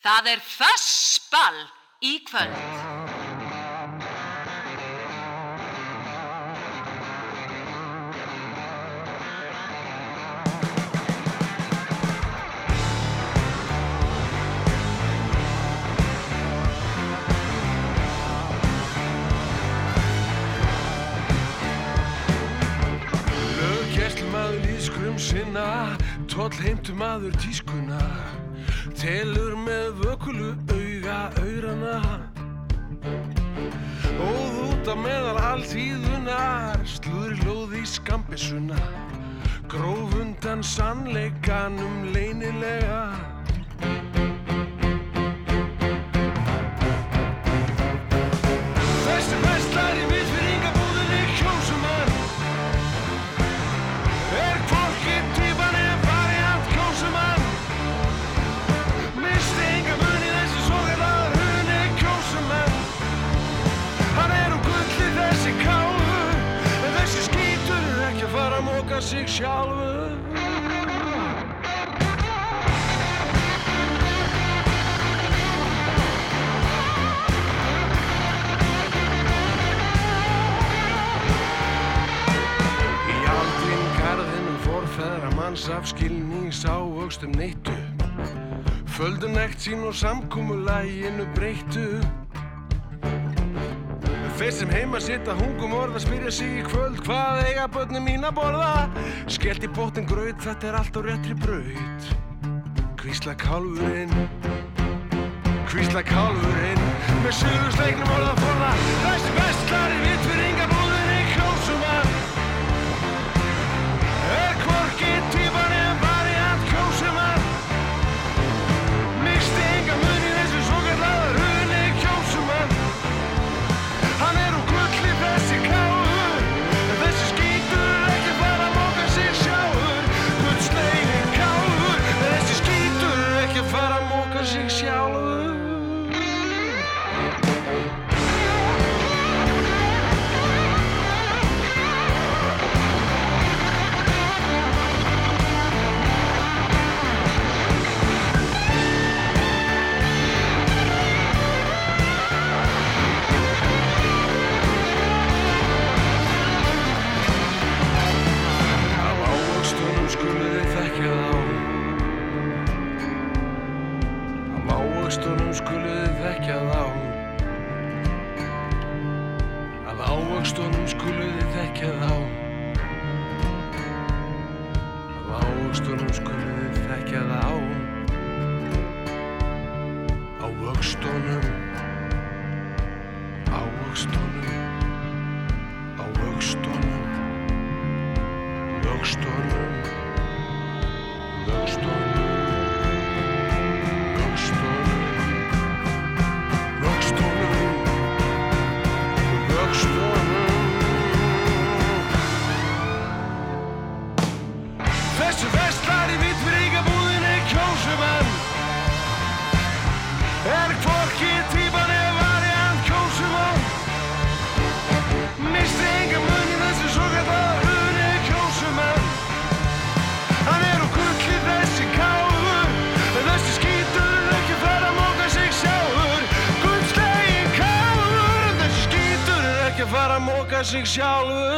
Það er þessball í kvöld. Löggjært maður í skrum sinna, tóll heimtum aður tískuna. Telur með vökulu auga aurana Og þúta meðal alltíðunar Slúður lóði skambisuna Grófundan sannleikanum leynilega. sjálfur þeirra manns afskilni sá augstum neittu Földun ekt sín og samkúmulæginu breyttu. Þeir sem heima sitta hungum orða spyrja sig í kvöld Hvað eiga börnum mín að borða? Skellt í bóttin gröð, þetta er allt á réttri braut Kvísla kálfurinn Kvísla kálfurinn Með suðusleiknum orða forða Þessi vestlar er vitt fyrir yngre sjálfu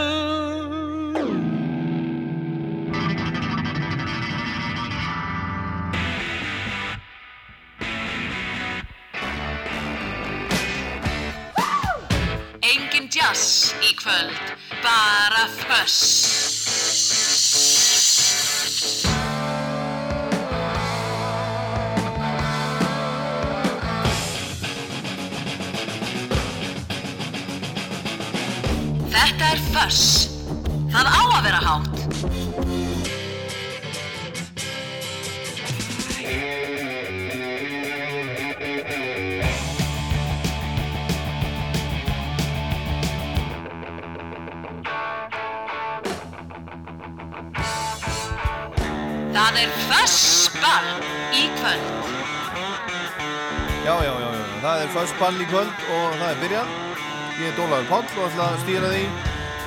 og ætla að stýra því.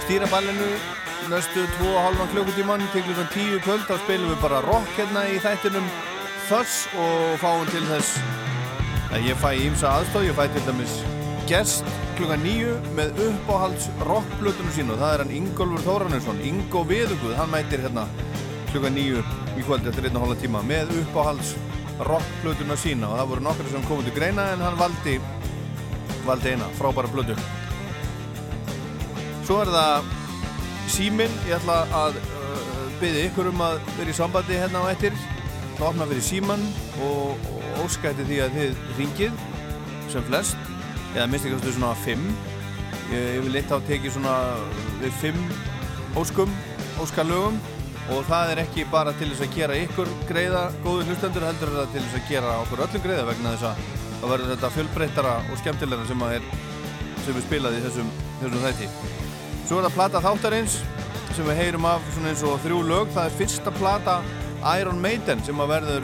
Stýra ballinu næstu 2,5 klukkutíman til klukkan 10 kvöld. Þá spilum við bara rock hérna í þættinum þess og fáum til þess að ég fæ ímsa aðstóð ég fæ til dæmis gest klukkan 9 með uppáhalds rockblutunum sín og það er hann Ingólfur Þóranusson Ingó Viðuguð, hann mætir hérna klukkan 9 í kvöld eftir 1,5 tíma með uppáhalds rockblutunum sína. Og það voru nokkru sem komið til greina en hann valdi valdi eina, frábæra blödu Svo er það síminn, ég ætla að uh, byggja ykkur um að vera í sambandi hérna á ettir, opna fyrir síman og, og óskætti því að þið ringið sem flest eða minnst ekki svona fimm. Ég, ég vil eitt á að teki svona við fimm óskum óskalögum. Og það er ekki bara til þess að gera ykkur greiða góður hlustendur heldur er það til þess að gera okkur öllum greiða vegna þess að það verður þetta fjölbreyttara og skemmtilegra sem er sem við spilaði í þessum, þessum þætti Svo er það plata þáttarins sem við heyrum af svona eins og þrjú lög það er fyrsta plata Iron Maiden sem að verður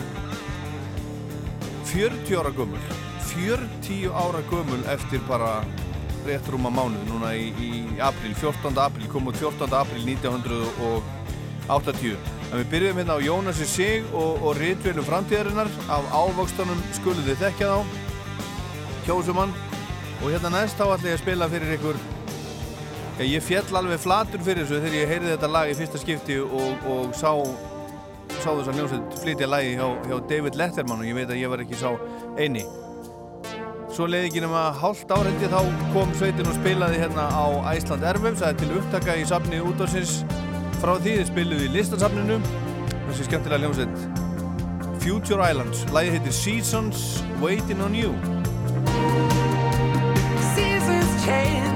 40 ára gummul 40 ára gömul eftir bara rétt rúma mánuð núna í, í april, 14. april kom út 14. april 1980 en við byrjum hérna á Jónasi Sig og, og Ritvelum framtíðarinnar af ávöxtunum skuluði þekkja þá kjósumann og hérna næst þá ætla ég að spila fyrir ykkur ég fjall alveg flatur fyrir þessu þegar ég heyrði þetta lag í fyrsta skipti og, og sá sá þess að hljómsveit flytja lagi hjá, hjá David Letterman og ég veit að ég var ekki sá eini. Svo leiði ekki nema hálft árendi þá kom sveitin og spilaði hérna á Æsland Erfum, það er til upptaka í safni útdóðsins frá því þið spiluði í listasafninu. Þessi skemmtilega hljómsveit. Future Islands, lægi heitir Seasons Waiting on You. Seasons change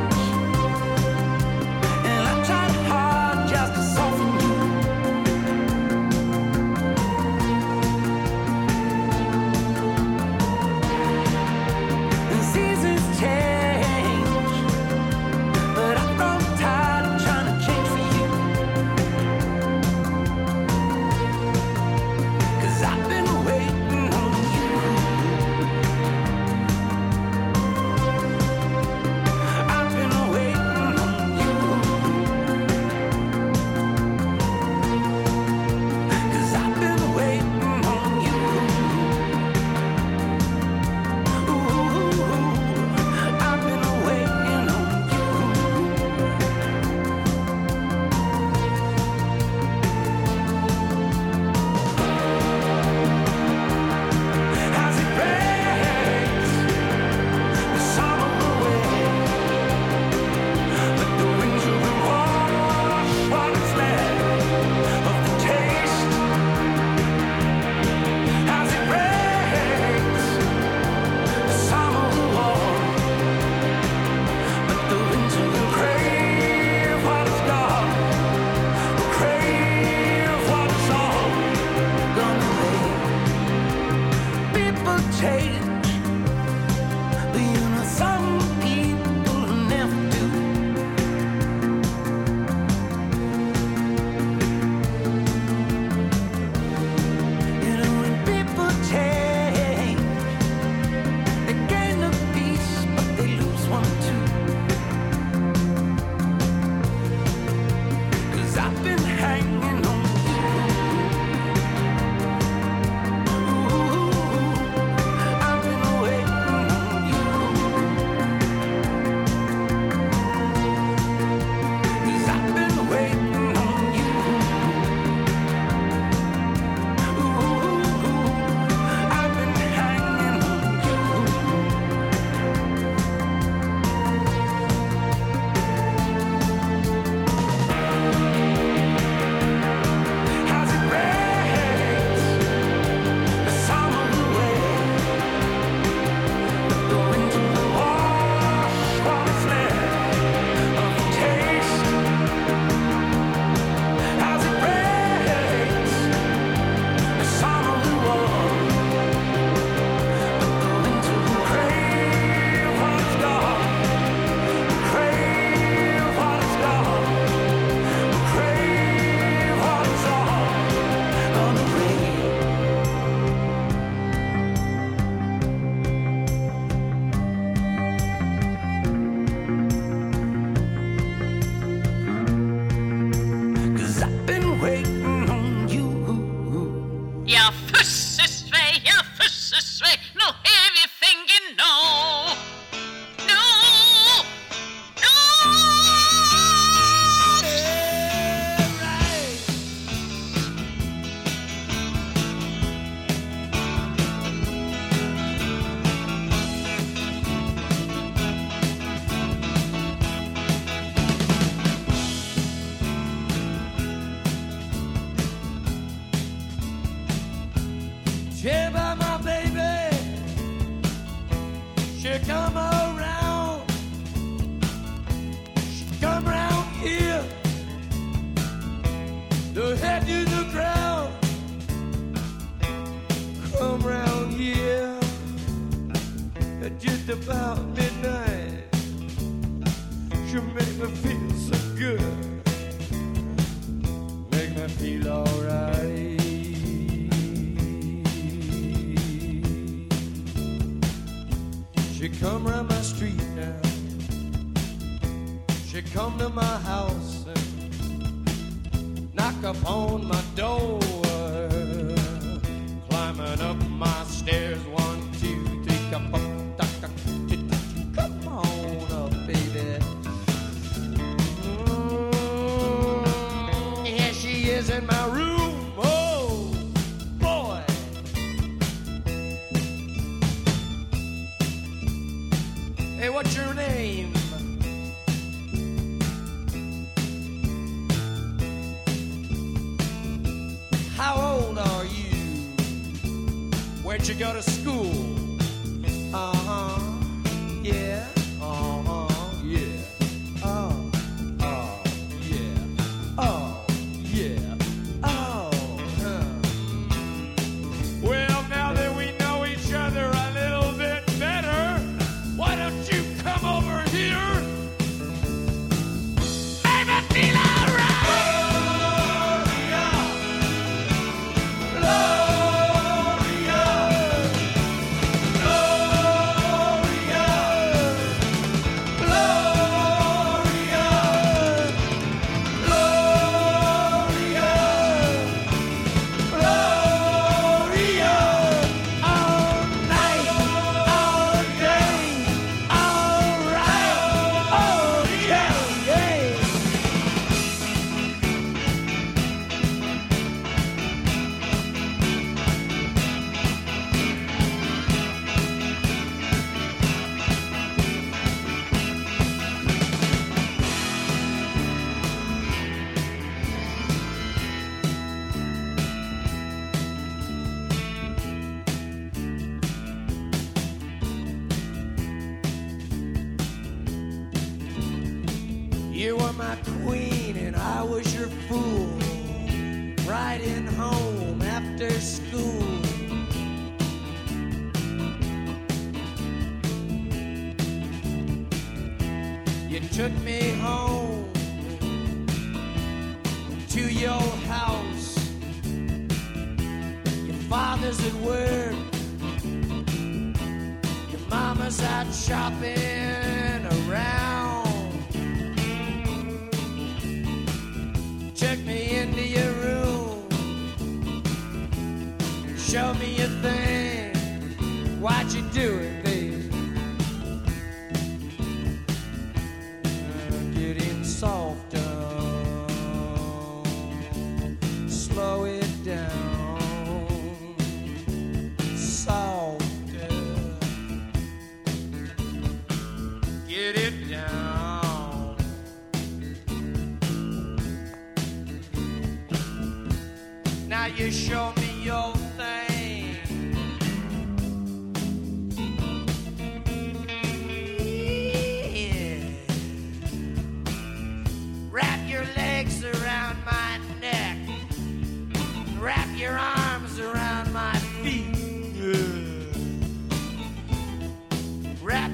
you go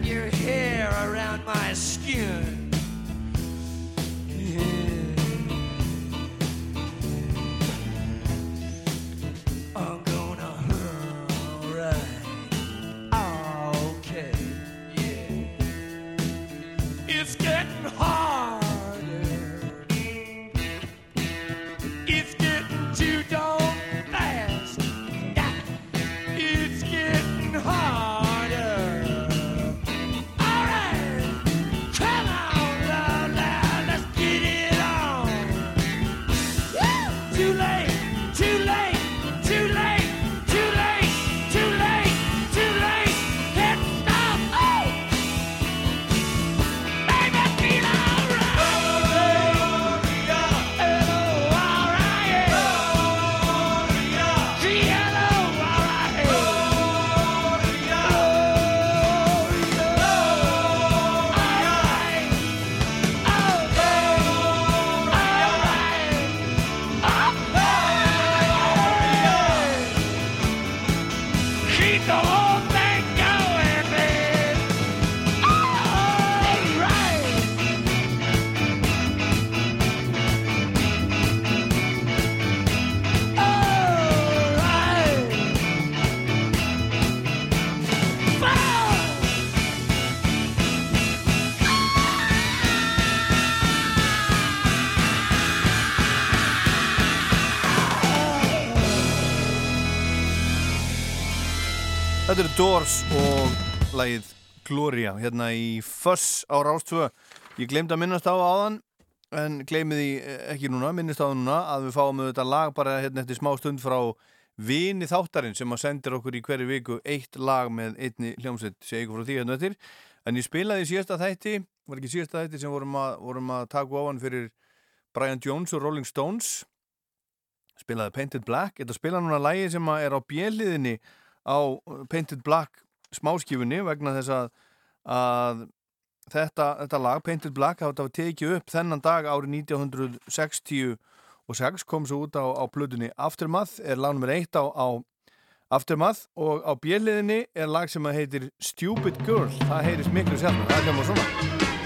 your hair around my skin. Þetta eru Doors og lagið Gloria hérna í Fuss á Rástvö ég glemd að minnast á áðan en glemið því ekki núna minnist á núna að við fáum auðvitað lag bara hérna eftir smá stund frá vini þáttarinn sem að sendir okkur í hverju viku eitt lag með einni hljómsveit. Sé ykkur frá því hérna eftir. En ég spilaði í síðasta þætti var ekki síðasta þætti sem vorum að, vorum að taka ofan fyrir Brian Jones og Rolling Stones. Spilaði Painted Black þetta spila núna lagi sem er á bjelliðinni á Painted Black smáskifunni vegna þess að, að þetta, þetta lag, Painted Black, var tekið upp þennan dag árið 1966 kom svo út á, á plötunni Aftermath, er lag nr. 1 á, á Aftermath og á bjelliðinni er lag sem heitir Stupid Girl, það heyrist miklu sjálf það kemur svona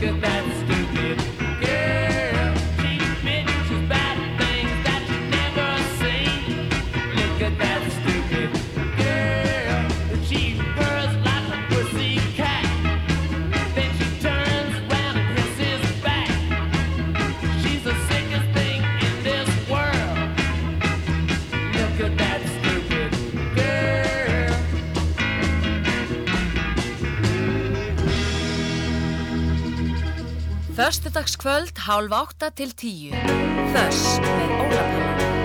Good night. Föstudagskvöld hálf átta til tíu. Þöss með Ólafur. I've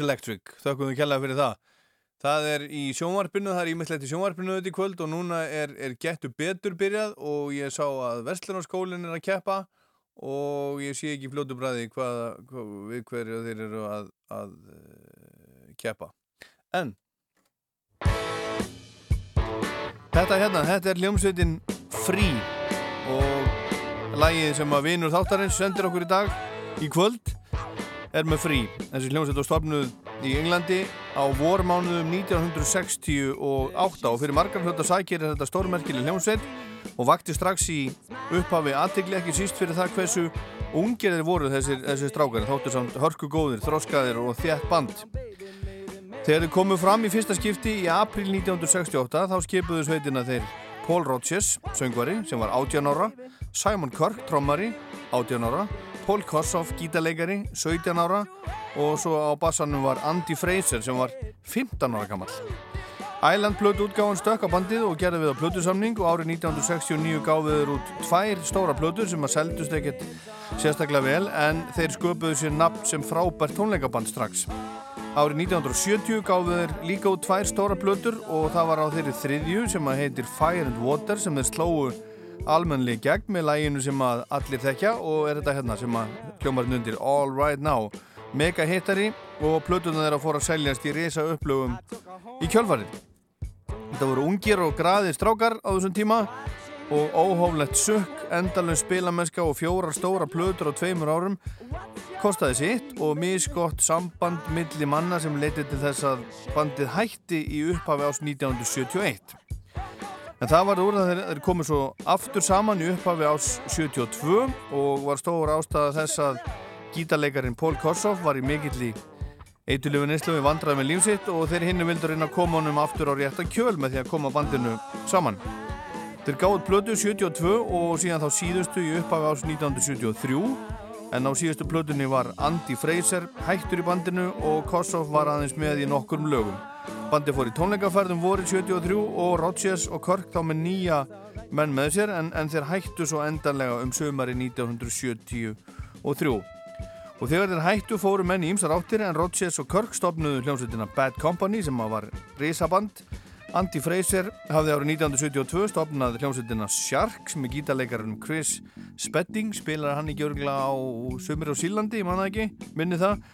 She's Electric. Þakkum við kjallaði fyrir það. Það er í sjónvarpinu, það er ímyndilegt í sjónvarpinu þetta í kvöld og núna er, er getur betur byrjað og ég sá að Vestlunarskólinn er að keppa og ég sé ekki fljótu bræði hvað, hvað, við hverju þeir eru að, að uh, keppa. En þetta hérna, þetta er hljómsveitin Free og lagið sem að vinur þáttarins sendir okkur í dag í kvöld er með Free. Þessi hljómsveit var stofnuð í Englandi á vormánuðum 1968 og fyrir margar hluta sækir er þetta stórmerkileg hljómsveit og vakti strax í upphafi aðtegli ekki síst fyrir það hversu ungir þeir voru þessir, þessir strákar þóttur samt hörku góðir, þróskaðir og þétt band Þegar þeir komu fram í fyrsta skipti í april 1968 þá skipuðu sveitina þeir Paul Rodgers, söngvari, sem var 18 ára Simon Kirk, trommari, 18 ára. Paul Kossoff, gítarleikari, 17 ára. Og svo á bassanum var Andy Fraser sem var 15 ára gammal Island plötu útgáðan stökk á bandið og gerði við á plötusamning og árið 1969 gáði þeir út tvær stóra plötur sem að seldust ekkert sérstaklega vel en þeir sköpuðu sér nafn sem frábært tónleikaband strax. Árið 1970 gáðu þeir líka út tvær stóra plötur og það var á þeirri þriðju sem að heitir Fire and Water sem þeir slóu almennlega gegn með læginu sem að allir þekkja og er þetta hérna sem að hljómarinn undir All Right Now mega hittari og plötuna þeirra fór að seljast í reysa upplögum í kjölfarið. Þetta voru ungir og graðir strákar á þessum tíma og óhóflegt sukk, endalun spilamennska og fjórar stóra plötur á tveimur árum kostaði sitt og misgott samband milli manna sem leiti til þess að bandið hætti í upphafi ás 1971. En það var úr að þeir, komið svo aftur saman í upphafi ás 72 og var stór ástæða þess að gítarleikarin Pól Korsoff var í mikill í eitulegu neyslu við vandraði með lífsitt og þeir hinnu vildur reyna að koma honum aftur á rétta kjöl með því að koma bandinu saman. Þeir gáði plötu 72 og síðan þá síðustu í upphafi ás 1973 en á síðustu plötunni var Andy Fraser hættur í bandinu og Korsoff var aðeins með í nokkurum lögum. Bandi fór í tónleikaferðum vorið 73 og Rodgers og Kirk þá með nýja menn með sér en, en þeir hættu svo endanlega um sömari 1973. Og þegar þeir hættu fóru menn í ymsar áttir en Rodgers og Kirk stopnuðu hljómsveitina Bad Company sem var risaband. Andy Fraser hafði árið 1972 stopnað hljómsveitina Sharks með gítarleikarinn Chris Spedding, spilar hann ekki örgla á Sumir á Sílandi, ég manna ekki, minni það.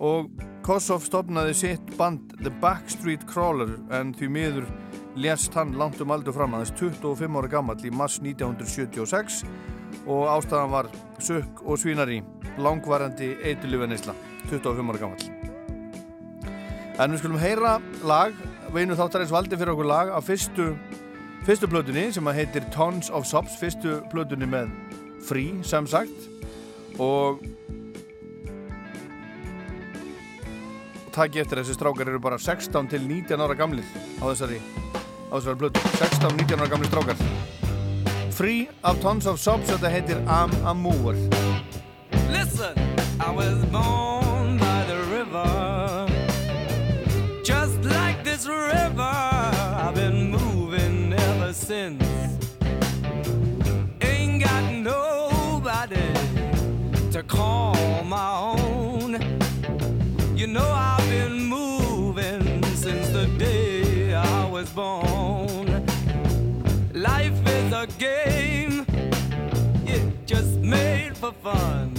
Og Kossoff stopnaði sitt band The Backstreet Crawler en því miður lést hann langt um aldur fram aðeins 25 ára gammal í mars 1976 og ástæðan var sukk og svínari langvarandi eitulífaneisla 25 ára gammal en við skulum heyra lag veinu þáttarins valdi fyrir okkur lag af fyrstu fyrstu plötunni sem að heitir Tons of Sops fyrstu plötunni með Free sem sagt. Og takk eftir að þessi strákar eru bara 16 til 19 ára gamlir á þessari, á þessari blötu 16-19 ára gamlir strákar. Free of Tons of Sobs þetta heitir I'm a Mover Listen, I was born this river, I've been moving ever since. Ain't got nobody to call my own. You know, I've been moving since the day I was born. Life is a game yeah, just made for fun.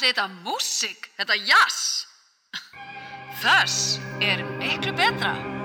Kallið þetta músík, þetta jazz. Þess er miklu betra.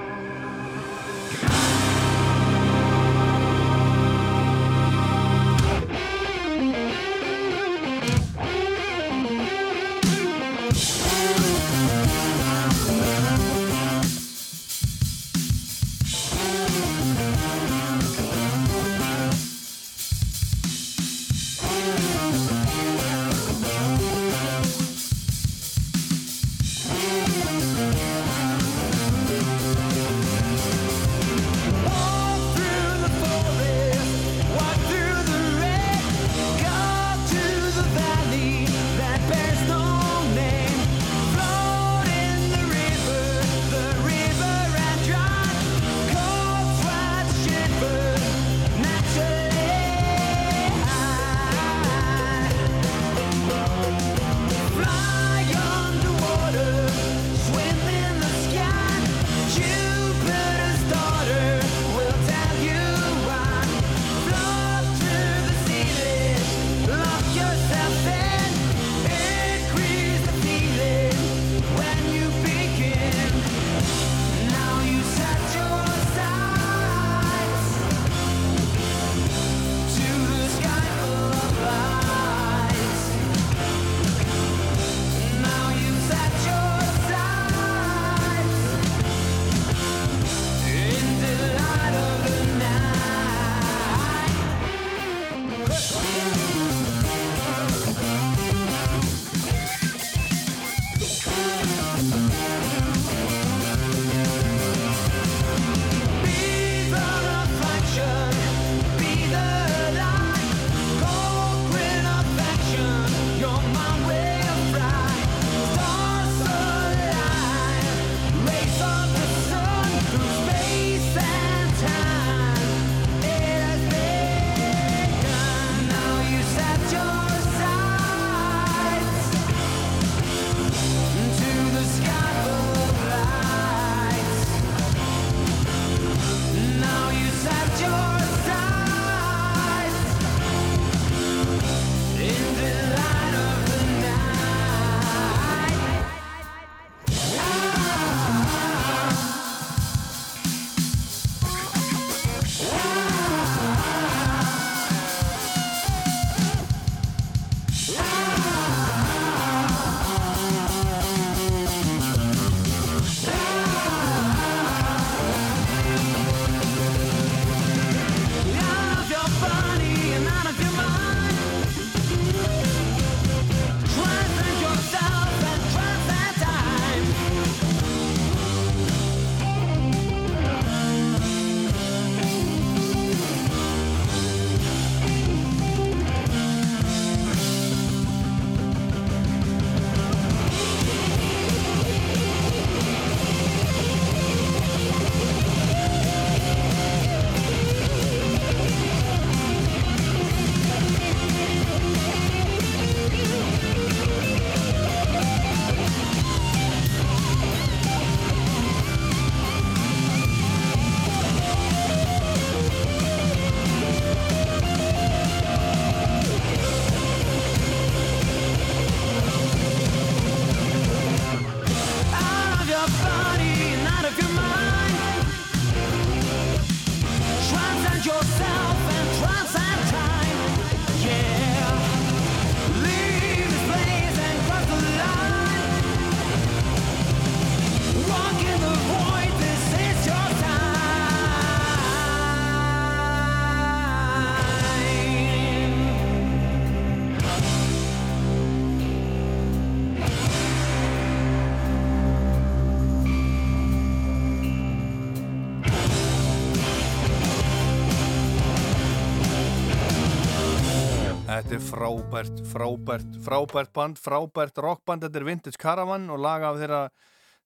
Þetta er frábært, frábært, frábært band, frábært rockband, þetta er Vintage Caravan og laga af þeirra,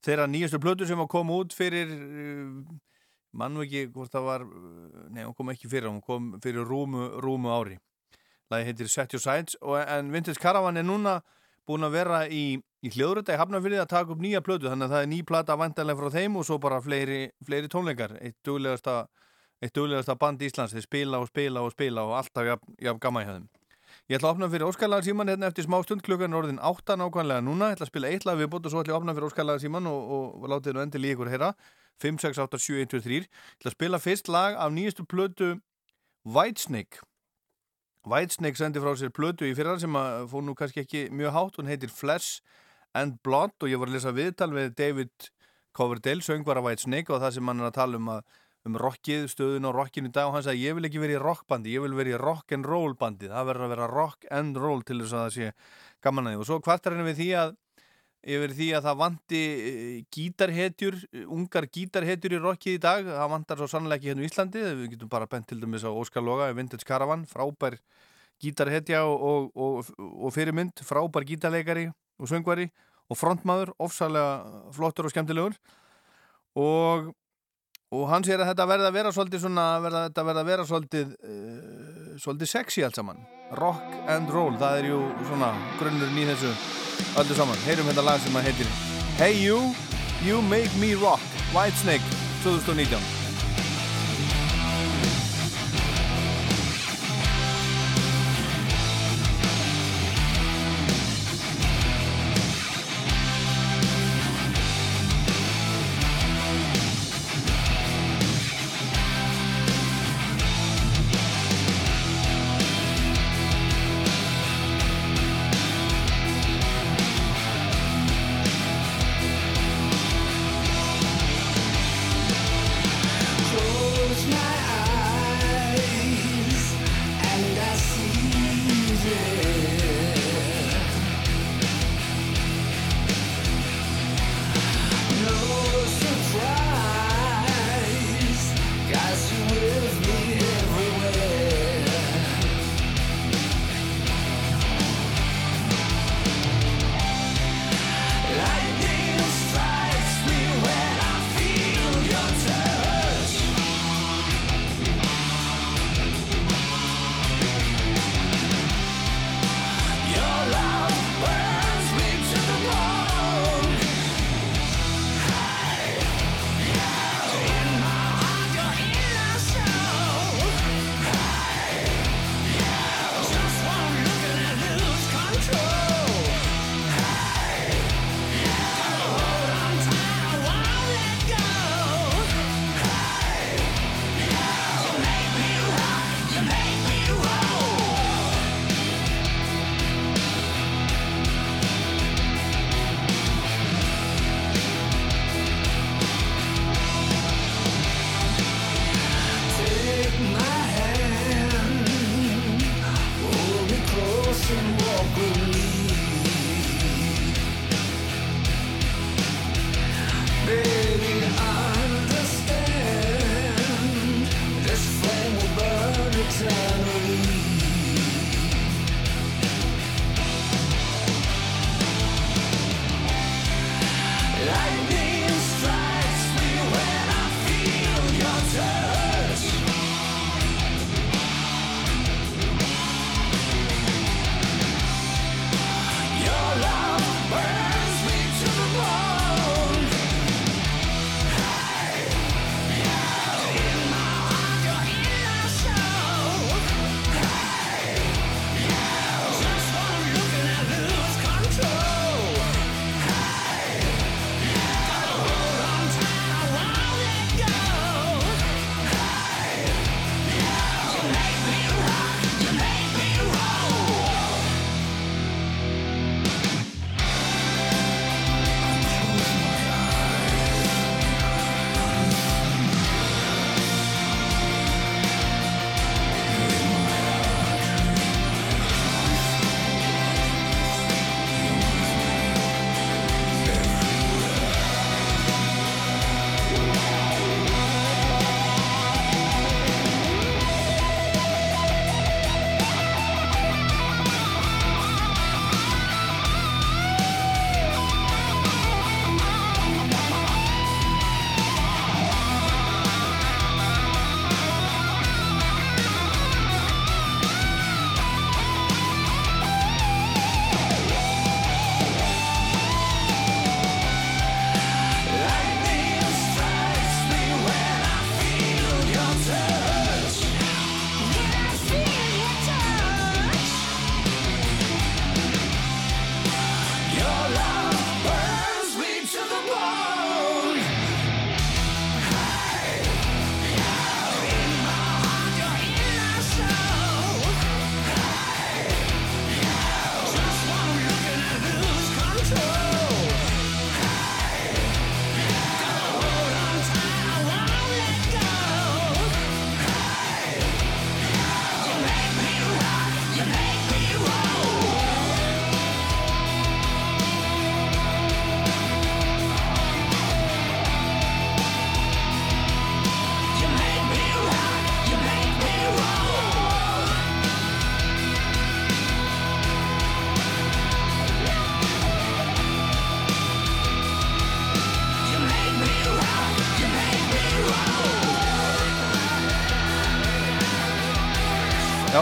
þeirra nýjastu plötu sem að koma út fyrir, uh, mann ekki hvort það var, uh, nei hún kom ekki fyrir, hún kom fyrir rúmu, rúmu ári. Lagi heitir Set Your Sides og, en Vintage Caravan er núna búin að vera í, í hljóðröta í Hafnarfyrði að taka upp nýja plötu þannig að það er ný plata vantanlega frá þeim og svo bara fleiri, fleiri tónleikar, eitt duglegasta, eitt duglegasta band Íslands, þeir spila og spila og spila og alltaf jafn, jafn gamma í höfðum. Ég ætla að opna fyrir Óskarlaga síman hérna eftir smá stund klukkan orðin 8 nákvæmlega núna. Ég ætla að spila eitt lag viðbútt og svo ætla ég að opna fyrir Óskarlaga síman og, og, þið nú endil í ykkur heyra. 5, 6, 8, 7, 1, 2, 3. Ég ætla að spila fyrst lag af nýjastu plötu Whitesnake. Whitesnake sendi frá sér plötu í fyrra sem að fór nú kannski ekki mjög hátt. Hún heitir Flesh and Blood og ég var að lesa viðtal við David Coverdale, söngvara Whitesnake og það sem hann er að tala um að um rockið, stöðun á rockinu í dag og hann sagði ég vil ekki verið í rockbandi, ég vil verið í rock and roll bandi, það verður að vera rock and roll til þess að það sé gaman að því. Og svo kvartar henni við því að yfir því að það vanti gítarhetjur, ungar gítarhetjur í rockið í dag, það vantar svo sannlega ekki hérna í Íslandi, við getum bara bent til dæmis á Óskar Loga, Vintage Caravan, frábær gítarhetja og, og, og fyrirmynd, frábær gítarleikari og söngvari og frontmaður ofsalega flottur og skemmtilegur. Og og hann sér að þetta verða að vera svolítið svona, verða, þetta verða að vera svolítið uh, svolítið sexy allt saman. Rock and roll, það er jú svona grunnurinn í þessu öllu saman. Heyrum þetta lag sem að heitir Hey You, You Make Me Rock Whitesnake 2019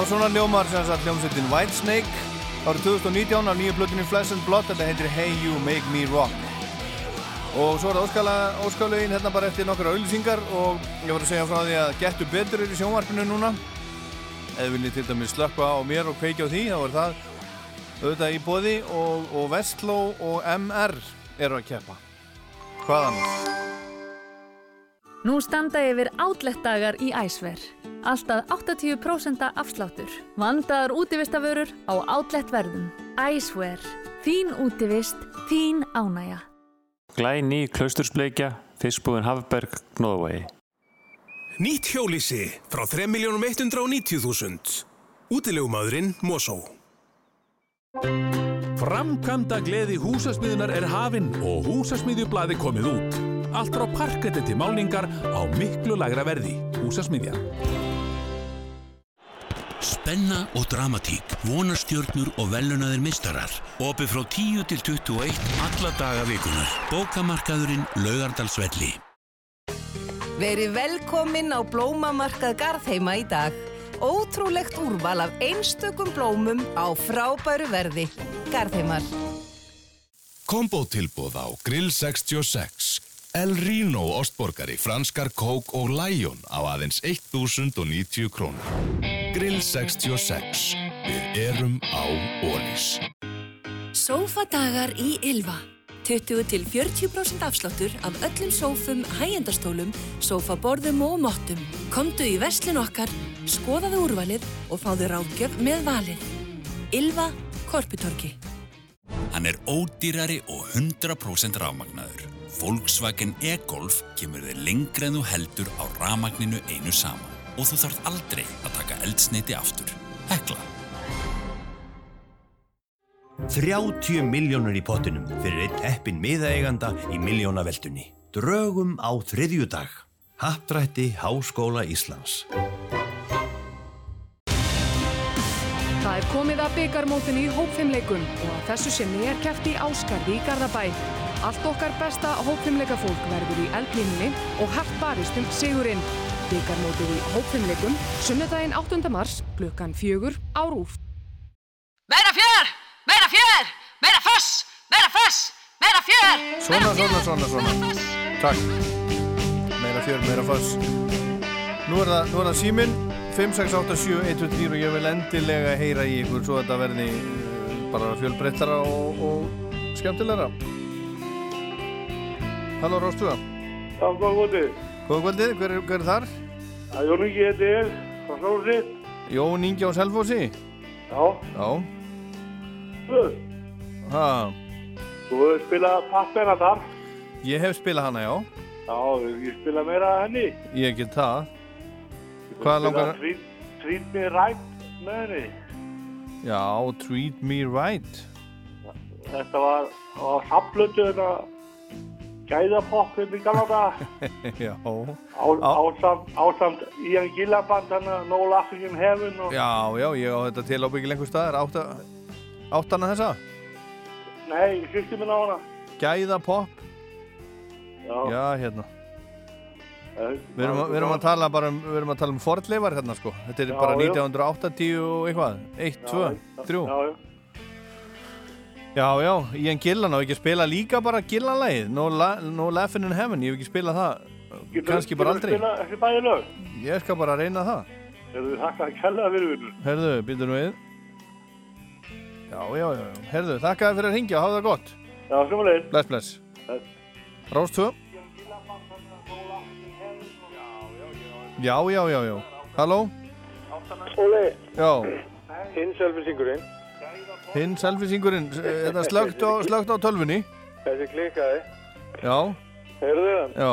Já, svona ljómar sem sagt hljómsveitin Whitesnake árið 2019 af nýju plötunni Flesh and Blood þetta heitir Hey You Make Me Rock og svo er það óskalögin hérna bara eftir nokkra auðlýsingar og ég var að segja frá því að Gettu Betur er í sjónvarpinu núna eða viljið til dæmis slökka á mér og kveikja á því þá er það auðvitað í bóði og, og Vestló og MR eru að keppa hvað annars? Nú standa yfir átlettdagar í æsver. Alltaf 80% afsláttur. Vandaðar útivistaförur á átlettverðum. Æsver. Þín útivist, þín ánæja. Glæni klaustursbleikja, fiskbúðin Hafberg, Gnóðavegi. Nýtt hjólísi frá 3.190.000. Útilegumæðurinn Mosó. Framkvæmda gleði húsasmiðunar er hafinn og húsasmiðjublaði komið út. Allt frá parketti til málningar á miklu lagra verði. Húsasmiðja. Spenna og dramatík, vonarstjörnur og velunaðir mistarar. Opið frá 10 til 21 alla daga vikunar. Bókamarkaðurinn Laugardalsvelli. Verið velkomin á blómamarkað Garðheima í dag. Ótrúlegt úrval af einstökum blómum á frábæru verði. Garðheimar. Kombótilbúð á Grill 66. El Rino ostborgari, franskar kók og læjón á aðeins 1090 krónur. Grill 66. Við erum á Ólís. Sófadagar í Ylva. 20 til 40% afsláttur af öllum sófum, hægjendastólum, sófaborðum og mottum. Komdu í veslin okkar, skoðaðu úrvalið og fáðu ráðgjöf með valið. Ylva Korputorki. Hann er ódýrari og 100% rafmagnaður. Volkswagen e-Golf kemur þér lengra en þú heldur á rafmagninu einu saman. Og þú þarf aldrei að taka eldsneiti aftur. Hekla. 30 miljónur í pottinum fyrir einn heppin miðaeganda í miljónaveldunni. Drögum á þriðjudag. Happdrætti Háskóla Íslands. Það er komið að byggarmótinu í hópfimleikum og að þessu sinni er kæft í Áskarði í Garðabæ. Allt okkar besta hópfimleikafólk verður í eldlínunni og hægt barist um sigurinn. Byggarmótið í hópfimleikum, sunnudaginn 8. mars, klukkan fjögur á rúf. Meira fjör! Meira fjör! Meira foss! Meira foss! Meira fjör! Svona, svona, svona, svona. Takk. Meira fjör, meira foss. Nú er það, það síminn 5687123 og ég vil endilega heyra í ykkur svo að þetta verði eh, bara fjölbreyttara og, og skemmtilegra. Halló Róstuða. Já, góða kvöldið. Góða kvöldið, hver, er- hver er þar? Það er Jón Ingi heiti ég, frá Sólsi. Jón Ingi á Selfossi? Já. Já. Þú, Ha, þú hefur spilað pappina þar. ég hef spilað hana, já. Já, ég spila meira henni. Ég get það. Hvað langar... Treat, treat me right með henni. Já, Treat Me Right. Þetta var á saflötu þetta gæðapopp hérna í. Á, ásamt, Ian Gillaband, hann að No Laughing in Heaven og... Já, já, ég á þetta til ábyggilega einhver staðar. Átta, áttana þessa? Nei, sýstum minn á hana. Gæða pop. Já. Já, hérna. Eh, Við erum, að- við erum að tala bara um, við erum að tala um forleifar hérna sko. Þetta er Já, bara já. 1980 og eitthvað. 1, 2, 3. Já, já. Já, Ian Gillan á ekki að spila líka bara Gillan-lægið. No, la, no Laughing in Heaven. Ég hef ekki spilað það. Kannski bara aldrei. Spila þessi bæði lög. Ég skal bara reyna það. Þú þakka að kella fyrir vinnur. Herðu, býtum við. Já, já, já. Herðu, þakka þér fyrir að ringja og hafa það gott. Já, sumulegis. Bless, bless. Bless. Rás 2. Já, já, já, já. Halló? Óli, Já. hinn selfisingurinn, Hinn selfisingurinn, þetta slögt á, slögt á tölfunni. þessi klikkaði, Já, heyrðu hann? já.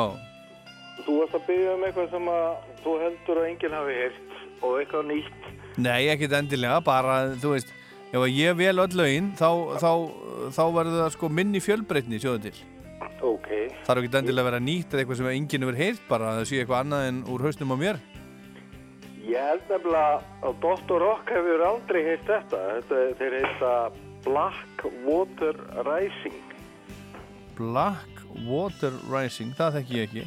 Þú varst að byggja um eitthvað sem að þú heldur að enginn hafi heyrt og eitthvað nýtt. Nei, ekkert endilega, bara, þú veist, ef ég vel öll lögin, þá, þá, þá verður það sko minni fjölbreytni, sjóðu til. Ok. Þarf ekki endilega að vera nýtt eða eitthvað sem enginn hefur heyrt, bara að það sé eitthvað annað en úr hausnum á mér. Ég held nefnilega að Dr. Rock hefur aldrei heyrt þetta. þetta þeir heita Black Water Rising. Black Water Rising, það þekki ég ekki.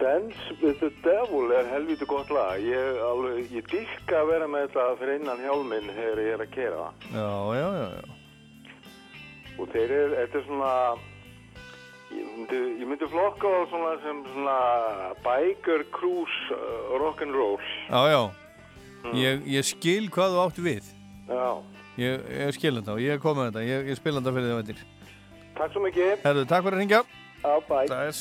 Dance with the Devil er helviti gott lag. Ég, alveg, ég dyrka að vera með þetta fyrir innan hjálminn þegar ég er að kera. Já, já, já, já. Og þeir eru, þetta er svona, ég myndi, ég myndi flokka á svona sem svona biker cruise uh, rock'n'roll. Já, já. Ég, ég skil hvað þú átti við. Já. Ég, ég skil þetta og ég er komið með þetta. Ég, ég spila þetta fyrir þig veitir. Takk svo mikið. Herðu, takk fyrir að ringja. Já, bæ. Það er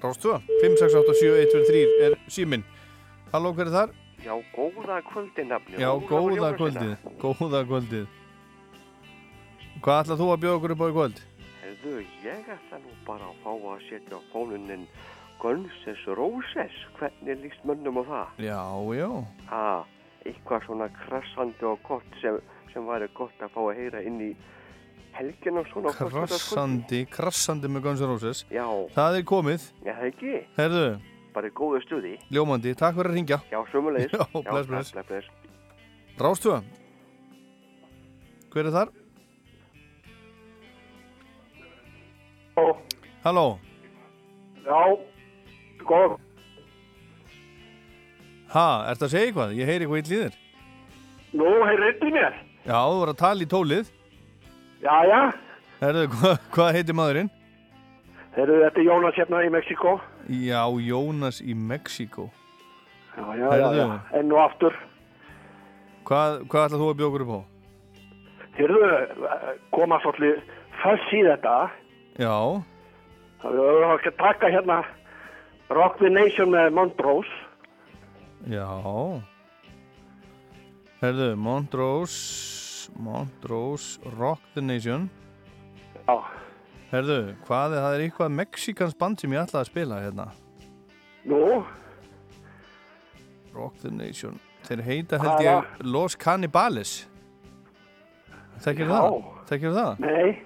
Rástu 5687123 er síminn. Halló, hver er þar? Já, góða kvöldið nafni. Já, góða kvöldið. Góða kvöldið. Hvað ætlað þú að bjóða okkur upp á í kvöld? Hefðu, ég ætla nú bara að fá að setja á fónunin Guns N' Roses. Hvernig líst mönnum á það? Já, já. Ha, eitthvað svona krassandi og gott sem, sem væri gott að fá að heyra inn í helgin og svona. Krassandi, krassandi með Guns N' Roses. Já. Það er komið. Já, það ekki. Herðu, Bara í góðu stuði. ljómandi, takk fyrir að ringja. Já, sömulegis. Já, bless, bless. bless, bless. Rástu Hver er þar? Halló. Halló. Já, góð. Ha, ertu að segja eitthvað? Ég heyri eitthvað í líðir. Nú, heyrðu í mér. Já, þú voru að tala í tólið. Já, já. Herðu, hva, hvað heitir maðurinn? Heyrðu, þetta er Jónas hérna í Mexiko. Já, Jónas í Mexíkó. Já, já, já, Heyrðu. já. Enn og aftur. Hvað, hvað ætlað þú að bjóða okkur upp á? Heyrðu, koma svolítið föss í þetta. Já, Það er að taka hérna Rock the Nation með Montrose. já. Herðu, Montrose, Montrose, Rock the Nation. Já. Herðu, hvað er, það er eitthvað mexikans band sem ég ætlaði að spila hérna. Nú, Rock the Nation. Þeir heita held ég var? Los Cannibales. Þekkir það? Þekkir það? nei,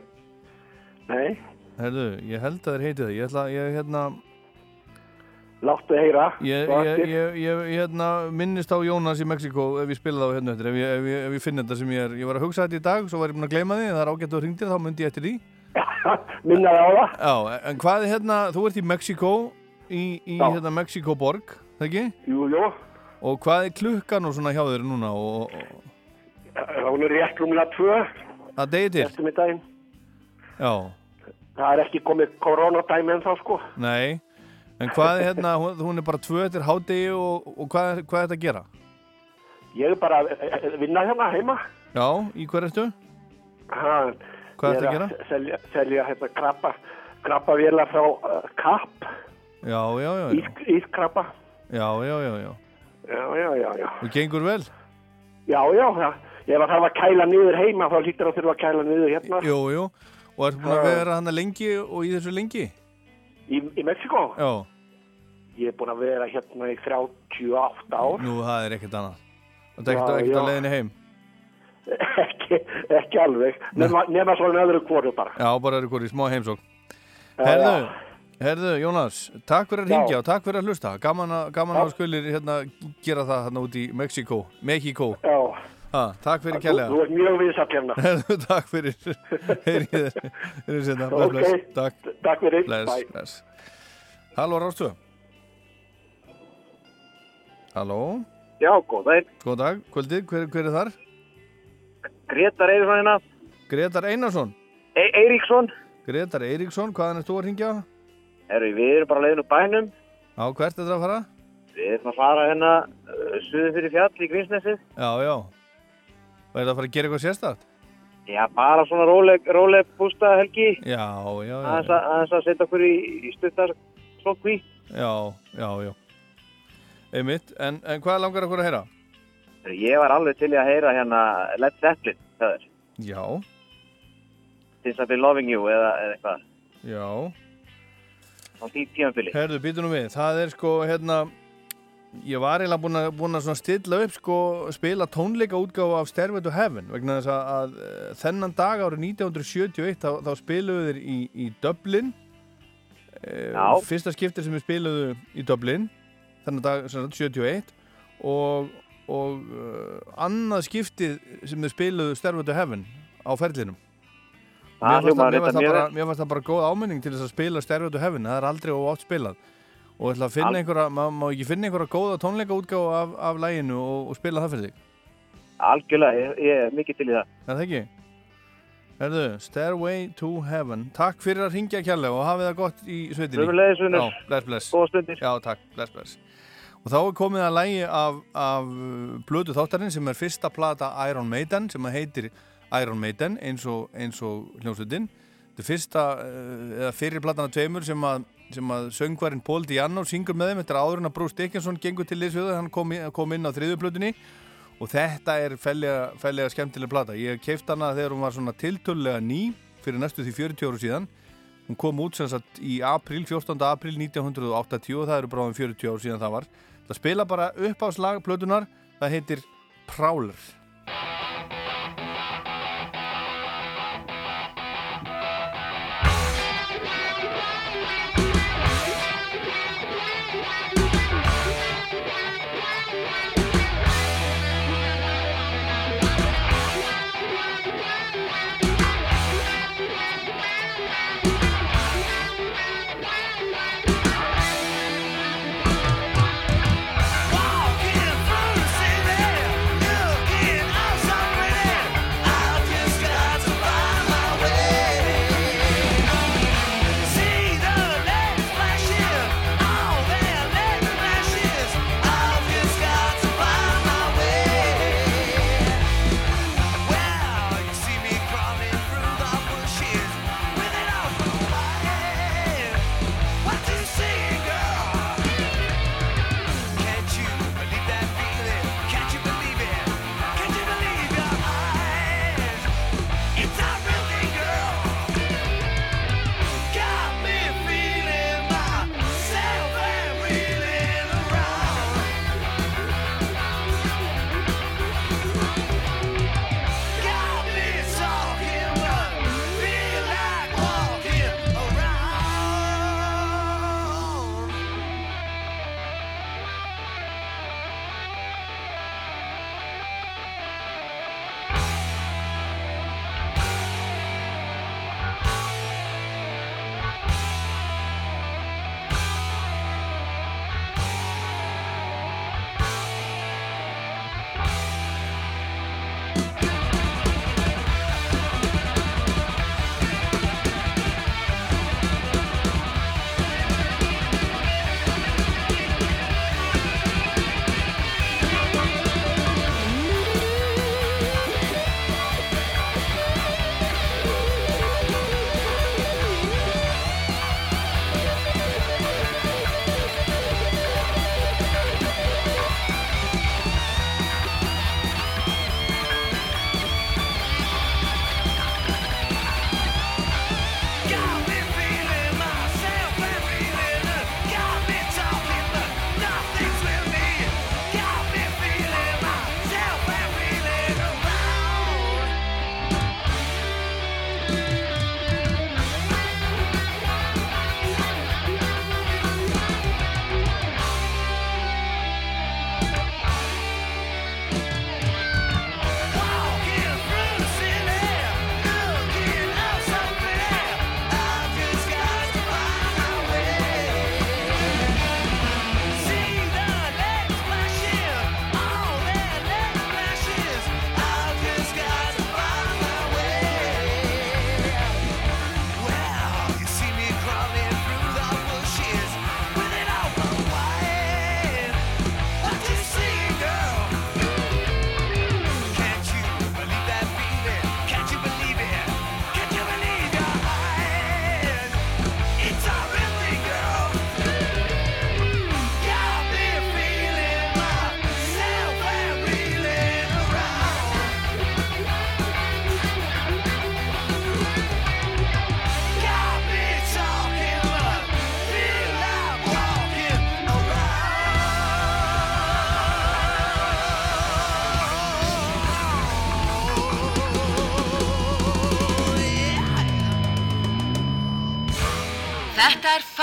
nei, Herðu, ég held að þeir heiti það. Ég ætla, ég hérna, láttu heyra. ég, ég, eftir. ég, ég hérna, minnist á Jónas í Mexiko ef ég spila það á hérna eftir. Ef ég, ef, ég, ef ég finn þetta sem ég er, ég var að hugsa þetta í dag, svo var ég búin að gleyma því, en það er ágætt og hringdir, þá myndi ég eftir því. Minnaði á það. Já, en hvað er hérna, þú ert í Mexiko, í, í Já. hérna Mexiko borg, það ekki? Jú, jú. Og hvað er klukkan og svona hjá þér núna og, og Hún er rétt rúmlega tvö. að degi til? Eftirmiddaginn. Já, Það er ekki komið koronadæmi en þá sko. nei, en hvað er hérna, hún, hún er bara tvö eftir hádegi og, og hvað, er- hvað er þetta að gera? Ég er bara að að vinna hérna heima. Já, í hver? Ha, Hvað ég ertu að er gera? Selja, selja hérna krabba, krabba vélar frá uh, Kapp, Já, já, já, já, ís, ískrabba. já, já, já, já. Já, já, já, já. Og gengur vel? Já, já, já. Ég var þarf að kæla niður heima, þá lítur að þurfa að kæla niður hérna. Jú, jú, og ertu búin að vera hann lengi og í þessu lengi? Í, í Mexiko? Já, Ég er búin að vera hérna í 38 ár. nú það er ekkert annað. Það er ekkert, ekkert já. leiðinni heim? ekki, ekki alveg. Nema svona öðru hvoru bara. Já, bara er ykkur í smá heimsók. Herðu, herðu, Jónas, takk fyrir að ringja og takk fyrir að hlusta. Gaman að, gaman að skulir hérna gera það hérna út í Mexiko, Mexiko. Já. Ha, takk fyrir Þú, kærlega. þú ert mjög viðsatt hérna. Takk fyrir. Heyrið þér. Heyrið sérna. Bless, Ok. bless. Takk. Takk fyrir. Bless, Bye. bless. Halló, Rástu. Halló. Já, góð daginn. Góð dag. Kvöldið, hver, hver er þar? Gretar Eiríksson hérna. Gretar Einarsson. E Eiríksson. Gretar Eiríksson, hvaðan er þú að ringja? Herru, við erum bara leiðin úr bænum. Já, hvert er það að fara? Við erum að fara hérna uh, suðu fyrir fjall í Grímsnesið. Já, já. Er það að fara að gera eitthvað sérstætt? Já, bara svona róleg, róleg bústa helgi. Já, já, já. Aðeins að, aðeins að setja okkur í, í stuttar sókví. Já, já, já. Einmitt, en, en hvað langar okkur að heyra? Ég var alveg til að heyra hérna Led Zeppelin, það er. Já, Since I've been loving you eða, eða eitthvað. já. Á því tímabili. Herðu, býtu nú við. Það er sko, hérna, ég var eiginlega búin að, búin að stilla upp, sko, spila tónleika útgáfa af Stairway to Heaven, vegna þess að, að eh, þennan dag árið 1971, þá, þá spiluðu þeir í, í Dublin, eh, Já. fyrsta skiptir sem við spiluðu í Dublin, þennan dag, sem sagt, 71, og, og uh, annað skiptið sem við spiluðu Stairway to Heaven á ferlinum. Það Mér fannst það- bara- góð áminning til þess að spila Stairway to Heaven, það er aldrei oft spilað og ætla að finna einhverja, má, má ekki finna einhverja góða tónleika útgáfa af, af læginu og, og spila það fyrir þig? Algjörlega, ég, ég er mikið til í það. Er það ekki? Erðu, Stairway to Heaven. Takk fyrir að ringja kjærlega og hafið það gott í sveitinni. Bless, bless. Góða stundir Já, takk, bless, bless. Og þá er komið að lægi af, af blödu þáttarinn sem er fyrsta plata Iron Maiden sem heitir Iron Maiden eins og, og hljómsveitin. Þetta er fyrsta, uh, eða fyrir platana tveimur sem að, sem að söngvarinn Paul Diano syngur með þeim Þetta er áður en að Bruce Dickinson gengur til liðsfjöðu hann kom, kom inn á þriðu plötunni og þetta er fellega, fellega skemmtileg plata. Ég keift hana þegar hún var svona tiltölulega ný fyrir næstu því 40 áru síðan. Hún kom út sem sagt í april 14. april 1980 og það eru bráðum 40 áru síðan það var. Það spila bara upp á slag plötunar það heitir Prowler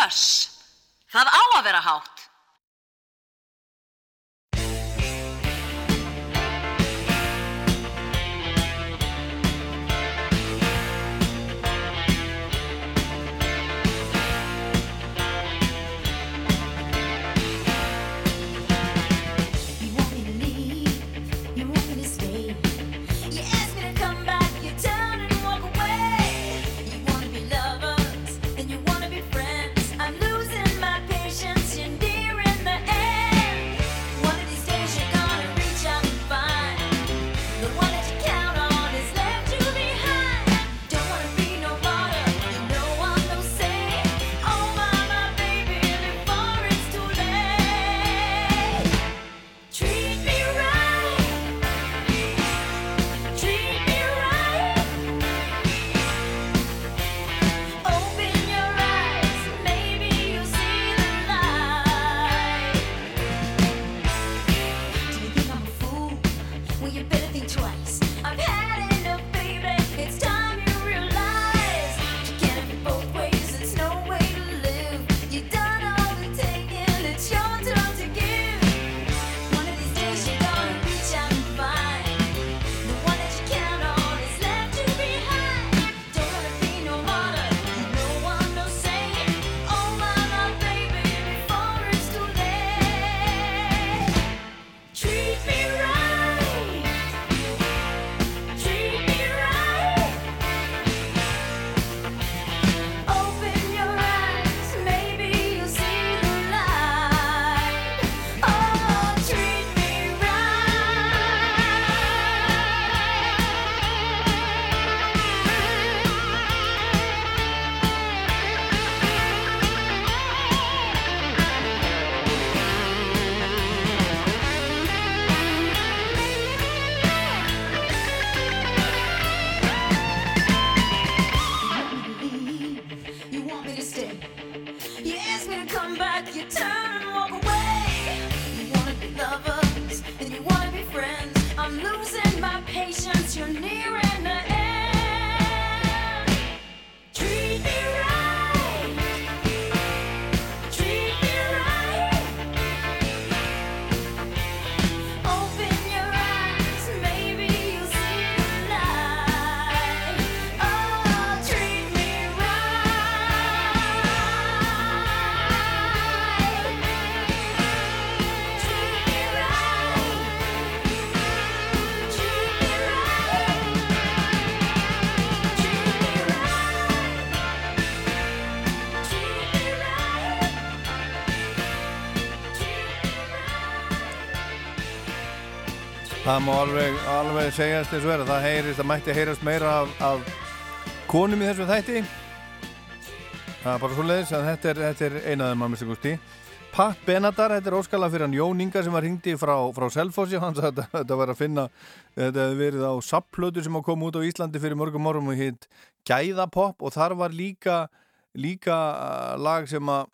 Þetta Það má alveg, alveg segjast eins og vera, það heyrist, það mætti heyrast meira af, af konum í þessu þætti. Það er bara svo leiðis að þetta er, þetta er einaðum að mista gústi. Pat Benadar, þetta er óskala fyrir hann Jón Inga sem var hringdi frá, frá Selfossi, hann sagði að þetta, var að finna, þetta hefði verið á sapplötu sem að koma út á Íslandi fyrir mörgum orðum og hitt Gæðapopp og þar var líka, líka uh, lag sem að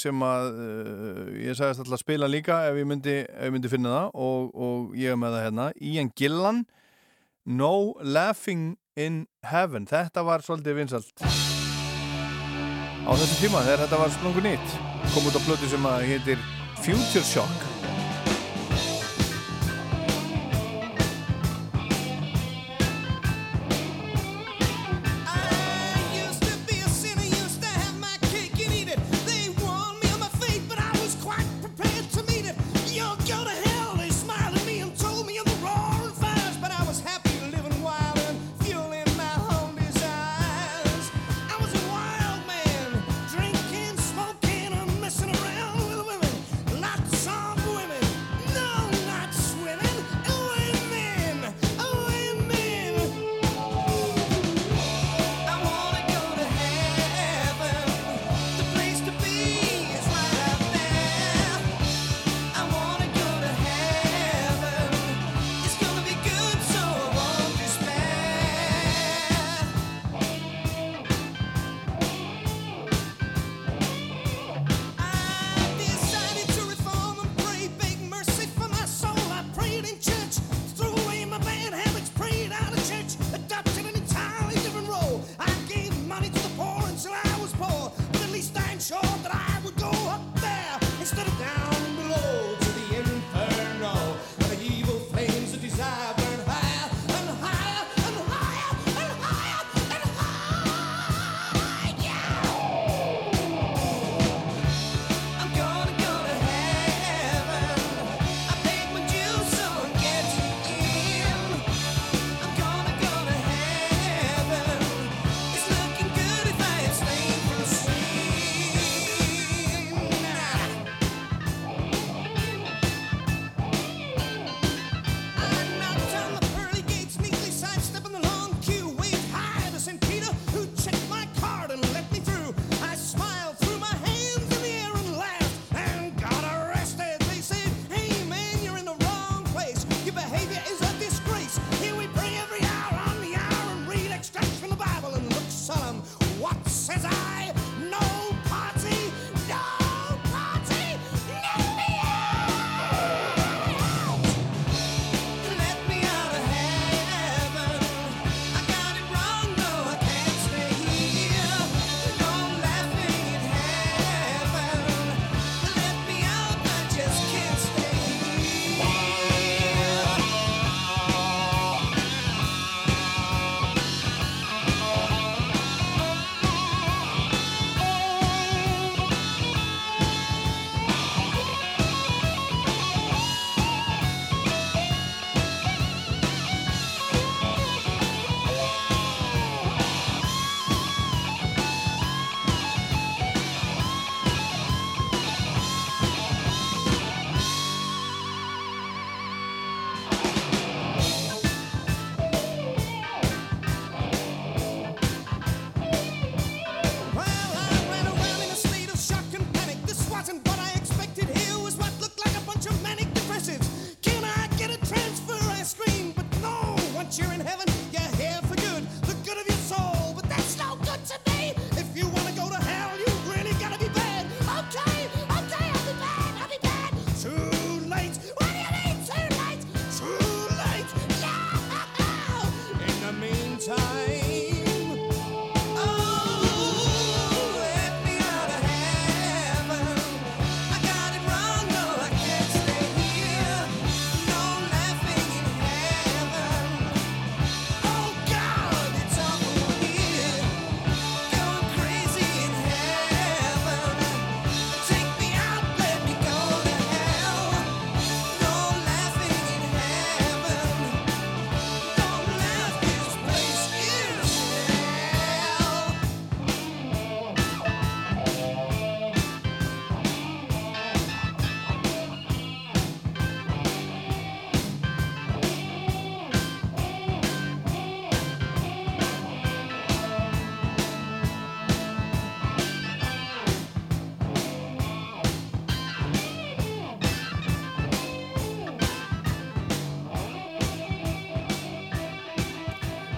sem að uh, ég sagðist alltaf að spila líka ef ég myndi, ef ég myndi finna það og, og ég er með það hérna. Ian Gillan No Laughing in Heaven. Þetta var svolítið vinsalt á þessu tíma þegar þetta var sprungu nýtt kom út á plötu sem að heitir Future Shock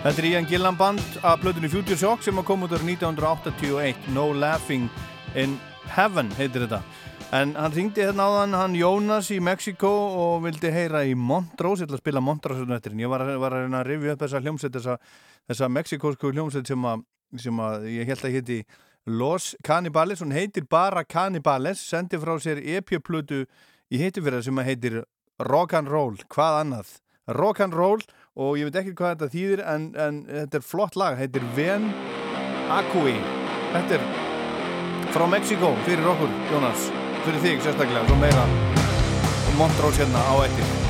Þetta er Ian Gillan band af plötunni Future Shock sem kom út árið 1981 No Laughing in Heaven heitir þetta. En hann ringdi hérna áðan hann Jónas í Mexiko og vildi heyra í Montrose, ég ætla að spila Montrose hérna eftir ég var, var að rifja upp þessa hljómsveit þessa, þessa mexikósku hljómsveit sem sem að ég held að héti Los Cannibales, hún heitir bara Cannibales, sendi frá sér EP-plötu í hittifyrra sem að heitir Rock and Roll, hvað annað? Rock and Roll og ég veit ekki hvað þetta þýðir en, en þetta er flott lag, heitir Ven Acui þetta er frá Mexiko fyrir okkur, Jónas. Fyrir þig sérstaklega, svo meira. Montrose hérna á eftir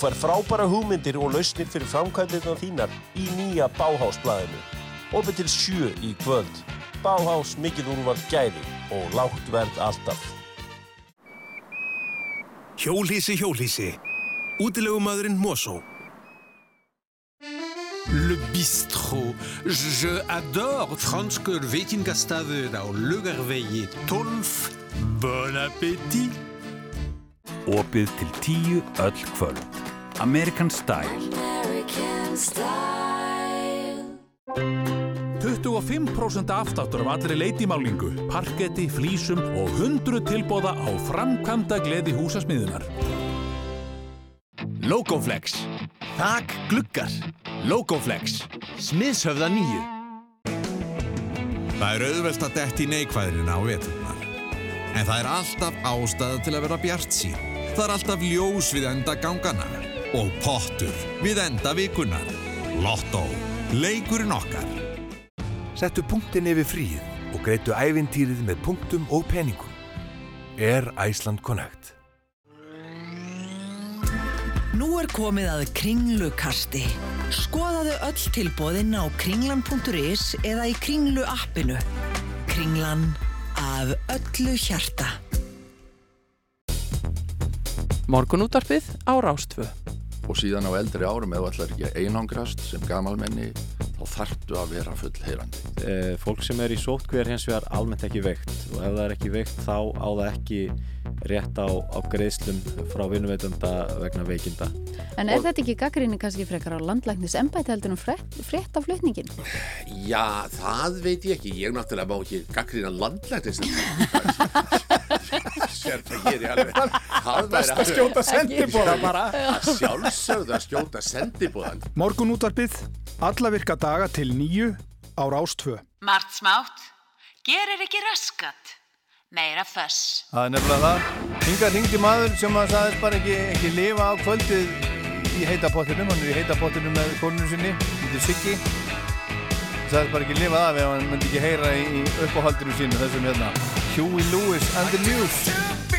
Þú fær frábæra hugmyndir og lausnir fyrir framkvæmdirna þínar í nýja Bauhaus-blaðinu. Opið til sjö í kvöld. Bauhaus mikið úrvald gæði og lágt verð alltaf. Hjólhísi, hjólhísi. Útilegumadurinn Mosó. Le bistrot. Je adore franskur veitingastaður á Lugarvegi 12. Bon appétit. Opið til tíu öll kvöld. American Style. American style 25% afsláttur af allri leitimálingu, parketti, flísum og 100 tilbóða á framkvæmda gleði húsasmiðunar. Logoflex. Þak gluggar. Logoflex. Smiðshöfða nýju. Það er auðvelt að detti í neikvæðirina á veturnar. En það er alltaf ástæða til að vera bjart sín. Það er alltaf ljós við enda gangana. Og pottur við enda vikunar. Lotto. Leikurinn okkar. Settu punktin yfir fríið og greitu ævintýrið með punktum og peningum. Air Iceland Connect. Nú er komið að kringlukasti. Skoðaðu öll tilbóðin á kringlan.is eða í kringlu appinu. Kringlan af öllu hjarta. Morgunútvarpið á Rástvö. Og síðan á eldri árum þú ætlar ekki einangrast sem gamalmenni þá þarftu að vera full heyrandi Eh, fólk sem er í sótkví er hins vegar almennt ekki veikt og ef það er ekki veikt þá á það ekki rétt á, á greiðslum frá vinnuveitunda vegna veikinda En er þetta ekki gaggrinni kannski frekar á landlæknis embæti heldur um frétt af flutningin? Já, það veit ég ekki. Ég náttúrulega má ekki gaggrina landlæknis. Sér það ég er alveg. Það Best að skjóta sendiboðan bara. Að sjálfsögðu að skjóta sendiboðan. Morgun útvarpið, alla virka daga til nýju á Rástvö. Mart smátt, gerir ekki raskat. Meira föss. Það er nefnilega það. Hinga ringdi maður sem að sagðist bara ekki, ekki lifa á kvöldið í heitapottinum. Hann er í heitapottinum með konunum sinni, lítið Siggi. Sagðist bara ekki lifa af ef hann myndi ekki heyra í uppáhaldinu sínu þessum hérna. Huey Lewis and the News.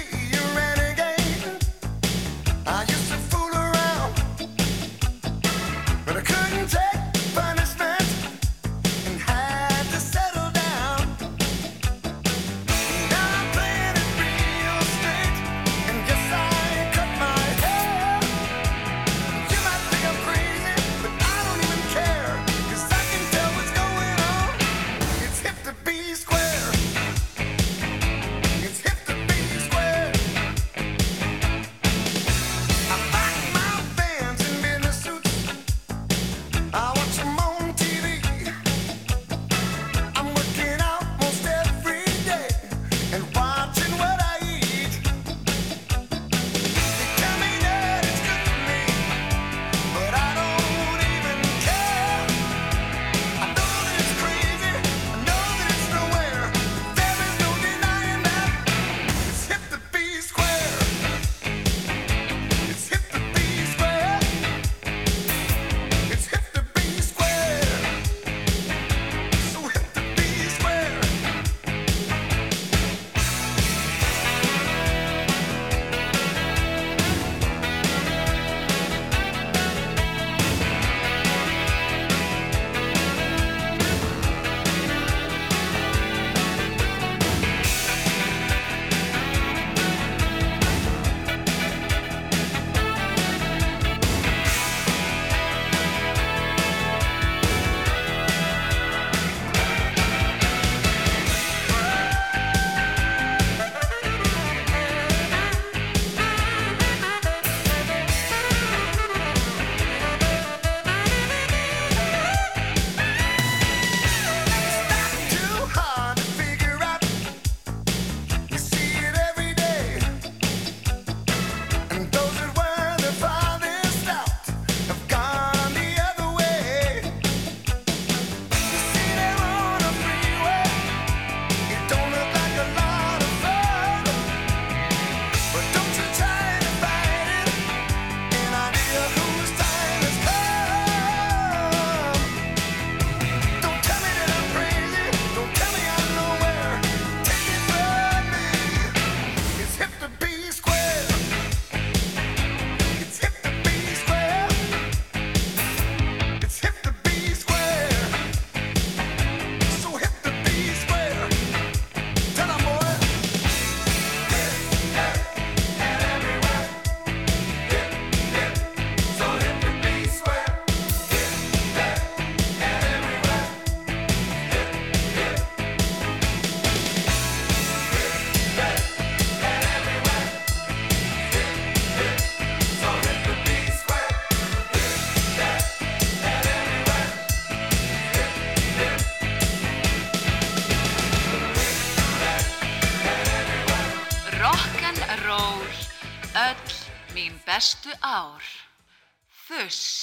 Ár. Fuss.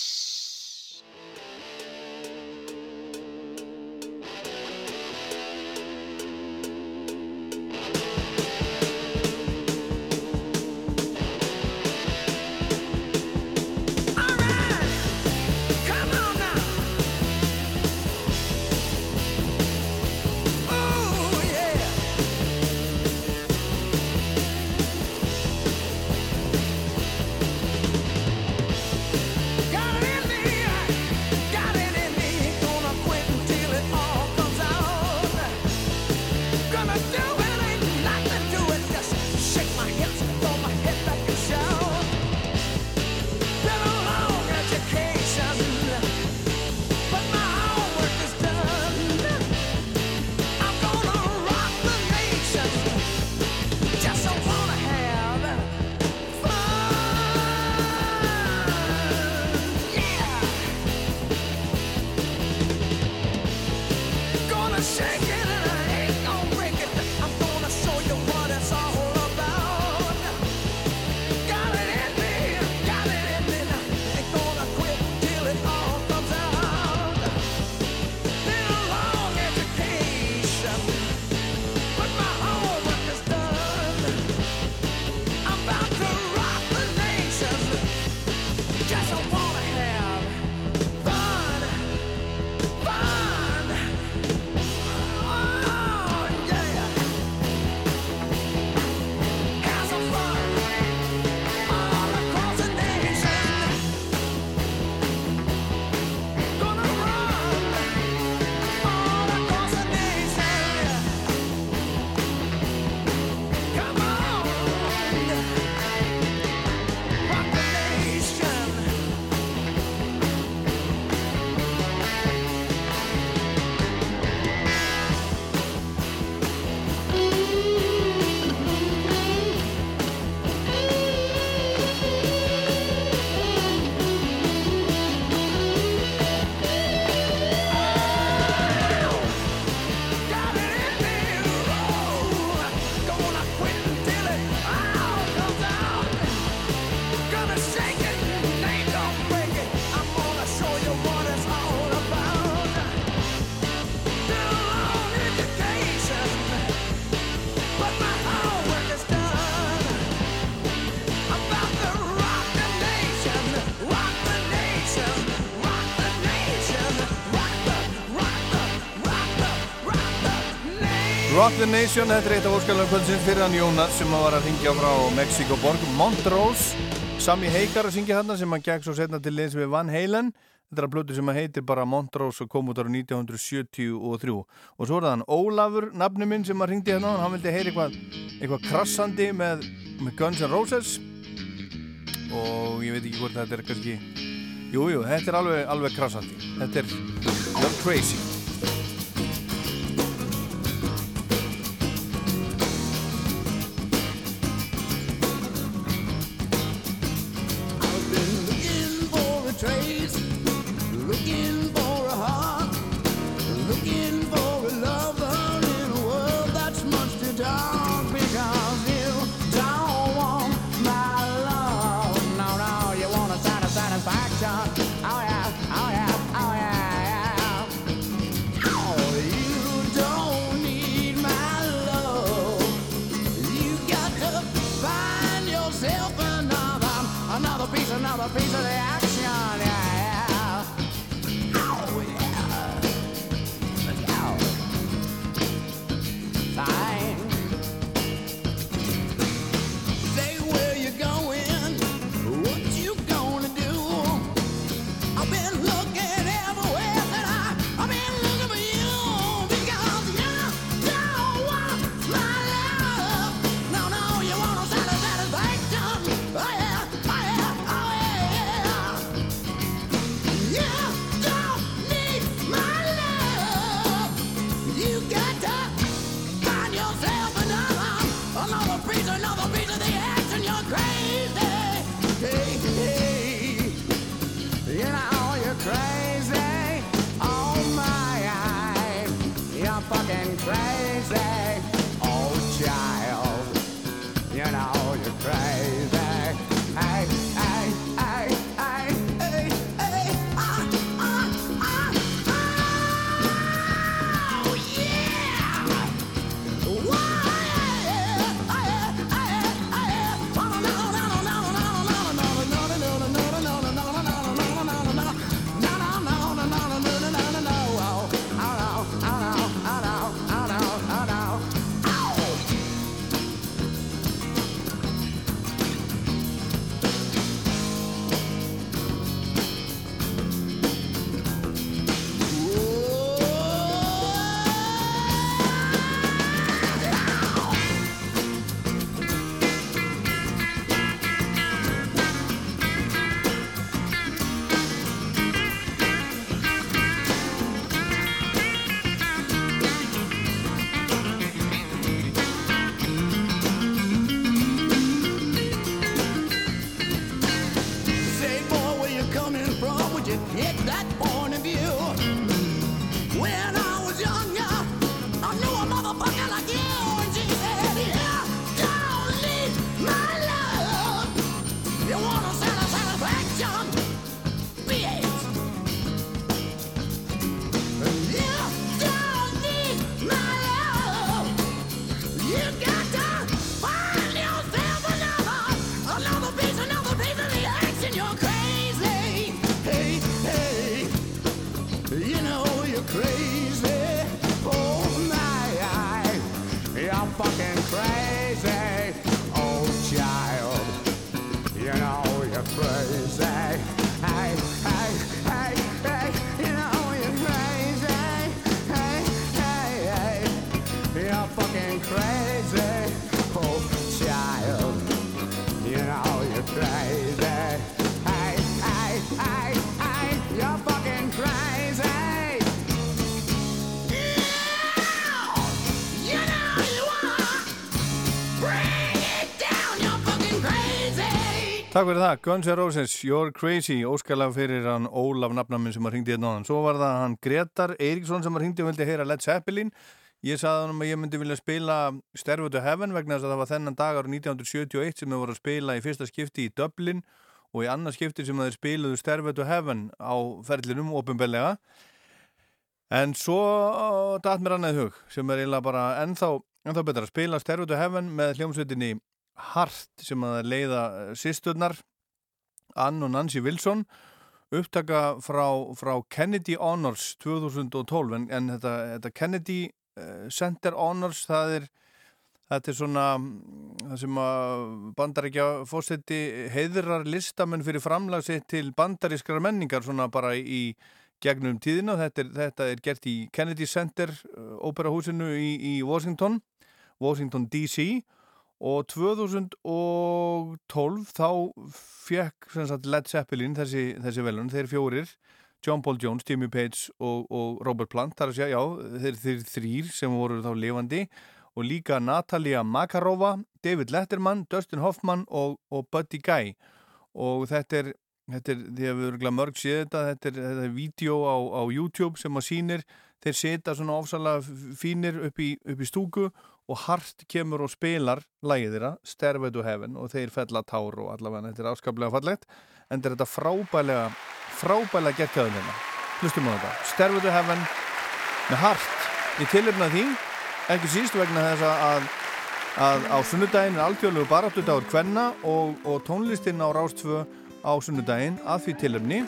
Rock the Nation, þetta er eitt af óskalega kvöldsins fyrir hann Jónas sem var að ringja frá Mexiko borg, Montrose. Sami Heikar að syngja þarna sem að gegn svo setna til liðs við Van Halen. Þetta er að blötu sem að heitir bara Montrose og kom út ára 1973 og svo er það hann Ólafur, nafnu minn sem að ringdi hérna hann vildi heyra eitthvað, eitthvað krassandi með, með Guns N' Roses. Og ég veit ekki hvort þetta er kannski jújú, jú, þetta er alveg, alveg krassandi. Þetta er You're Crazy Takk fyrir það, Guns N' Roses, You're Crazy. Óskalag fyrir hann Ólaf nafnaminn sem að ringdi hérna áðan. Svo var það hann Gretar Eiríksson sem að ringdi og vildi heyra Led Zeppelin. Ég sagði hann að ég myndi vilja spila Stairway to Heaven vegna þess að það var þennan dag ára 1971 sem þau voru að spila í fyrsta skipti í Dublin og í annað skipti sem þeir spiluðu Stairway to Heaven á ferlinum ofinbellega en svo datt mér annað hug sem er eiginlega bara ennþá, ennþá betra að spila Stairway to Heaven með hljómsveitinni Hart sem að leiða sýsturnar Ann og Nancy Wilson upptaka frá, frá Kennedy Honors 2012 en, en þetta, þetta Kennedy uh, Center Honors, það er þetta er svona mm, það sem að bandaríkja fósetti heiðrar listamenn fyrir framlag sitt til bandarískrar menningar svona bara í gegnum tíðina. Þetta er, þetta er gert í Kennedy Center uh, óperahúsinu í, í Washington Washington DC og 2012 þá fekk sagt, Led Zeppelin þessi, þessi velun, þeir fjórir John Paul Jones, Jimmy Page og, og Robert Plant, þar að segja, já, þeir, þeir þrýr sem voru þá lifandi. Og líka Natalia Makarova, David Letterman, Dustin Hoffman og, og Buddy Guy. Og þetta er, þetta er því að við erum mörg séð þetta, þetta er, þetta er vídeo á, á YouTube sem að sýnir, þeir setja svona ofsalega fínir upp í, upp í stúku og Hart kemur og spilar lægið þeirra, Stairway to Heaven og þeir fella tár og allavega þetta er afskaplega fallegt en þetta er frábælega frábælega þeim hérna. Hlustum á þetta, Stairway to Heaven með Hart. Í tilirna því ekki síst vegna þess að, að á sunnudaginn er algjörlegu baráttudagur kvenna og, og tónlistinn á Rástvö á sunnudaginn að því tilirni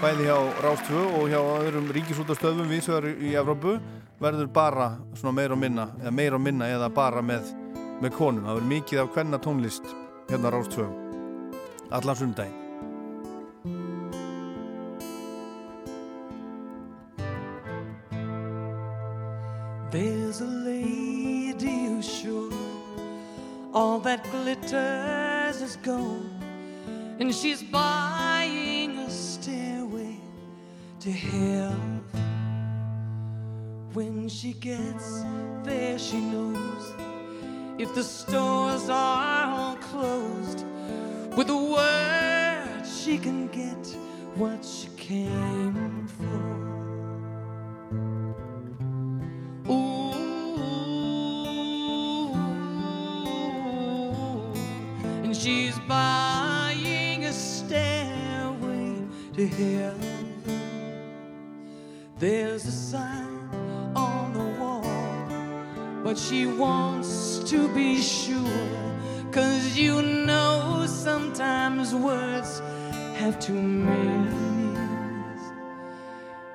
bæði hjá Rástvö og hjá öðrum ríkisútastöðum viðsvegar í Evrópu verður bara svona meira og minna eða meira og minna eða bara með, með konum. Það verður mikið af hvenna tónlist hérna Rástvö allan sunnudaginn There's a lady who's sure all that glitters is gold, and she's buying a stairway to hell. When she gets there, she knows if the stores are all closed, with a word she can get what she came for. and she's buying a stairway to heaven. To be sure. Cause you know sometimes words have two meanings.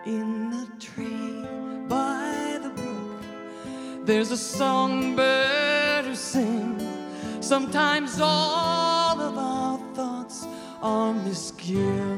In the tree by the brook, there's a songbird who sings. Sometimes all of our thoughts are misgiven.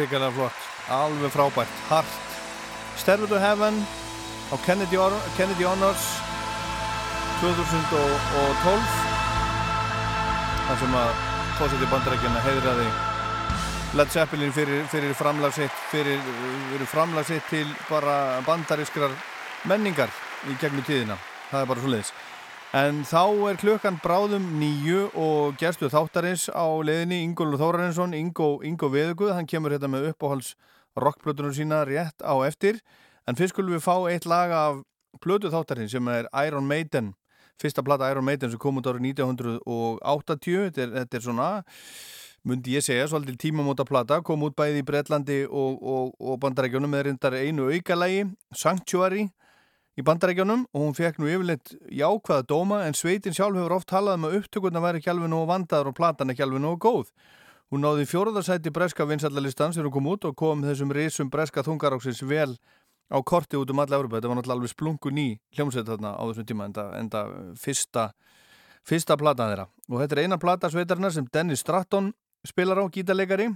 Hrikalega flott, alveg frábært, hart. Stairway to Heaven á Kennedy, Kennedy Honors 2012 þar sem að fósiti bandarækjana heiðraði Led Zeppelin fyrir, fyrir framlag sitt fyrir, fyrir framlag sitt til bara bandarískrar menningar í gegnum tíðina, það er bara svo leiðis En þá er klukkan bráðum nýju og gerstu þáttarins á leiðinni Ingólfur Þórarinsson, Ingo, Ingo Veðuguð, hann kemur hérna með uppáhalds rockplötunum sína rétt á eftir. En fyrst skulum við fá eitt lag af plötu þáttarins sem er Iron Maiden, fyrsta plata Iron Maiden sem kom út árið 1980, þetta er, þetta er svona, myndi ég segja, svolítið tímamóta plata, kom út bæði í Breitlandi og, og, og bandarækjunum með reyndar einu aukalagi, Sanctuary, í bandarækjunum og hún fekk nú yfirleitt jákvæða dóma en sveitin sjálf hefur oft talað um að upptökurna væri alveg nógu vandaður og platan ekki alveg nógu góð. Hún náði fjóruðarsæti breska vinsallalistan sem hún kom út og kom þessum risum breska þungaráksins vel á korti út um alla Európa. Þetta var náttúrulega alveg splungu ný hljómsveit þarna á þessum tíma enda, enda fyrsta, fyrsta platan þeirra. Og þetta er eina plata sveitarna sem Dennis Stratton spilar á gítarleikari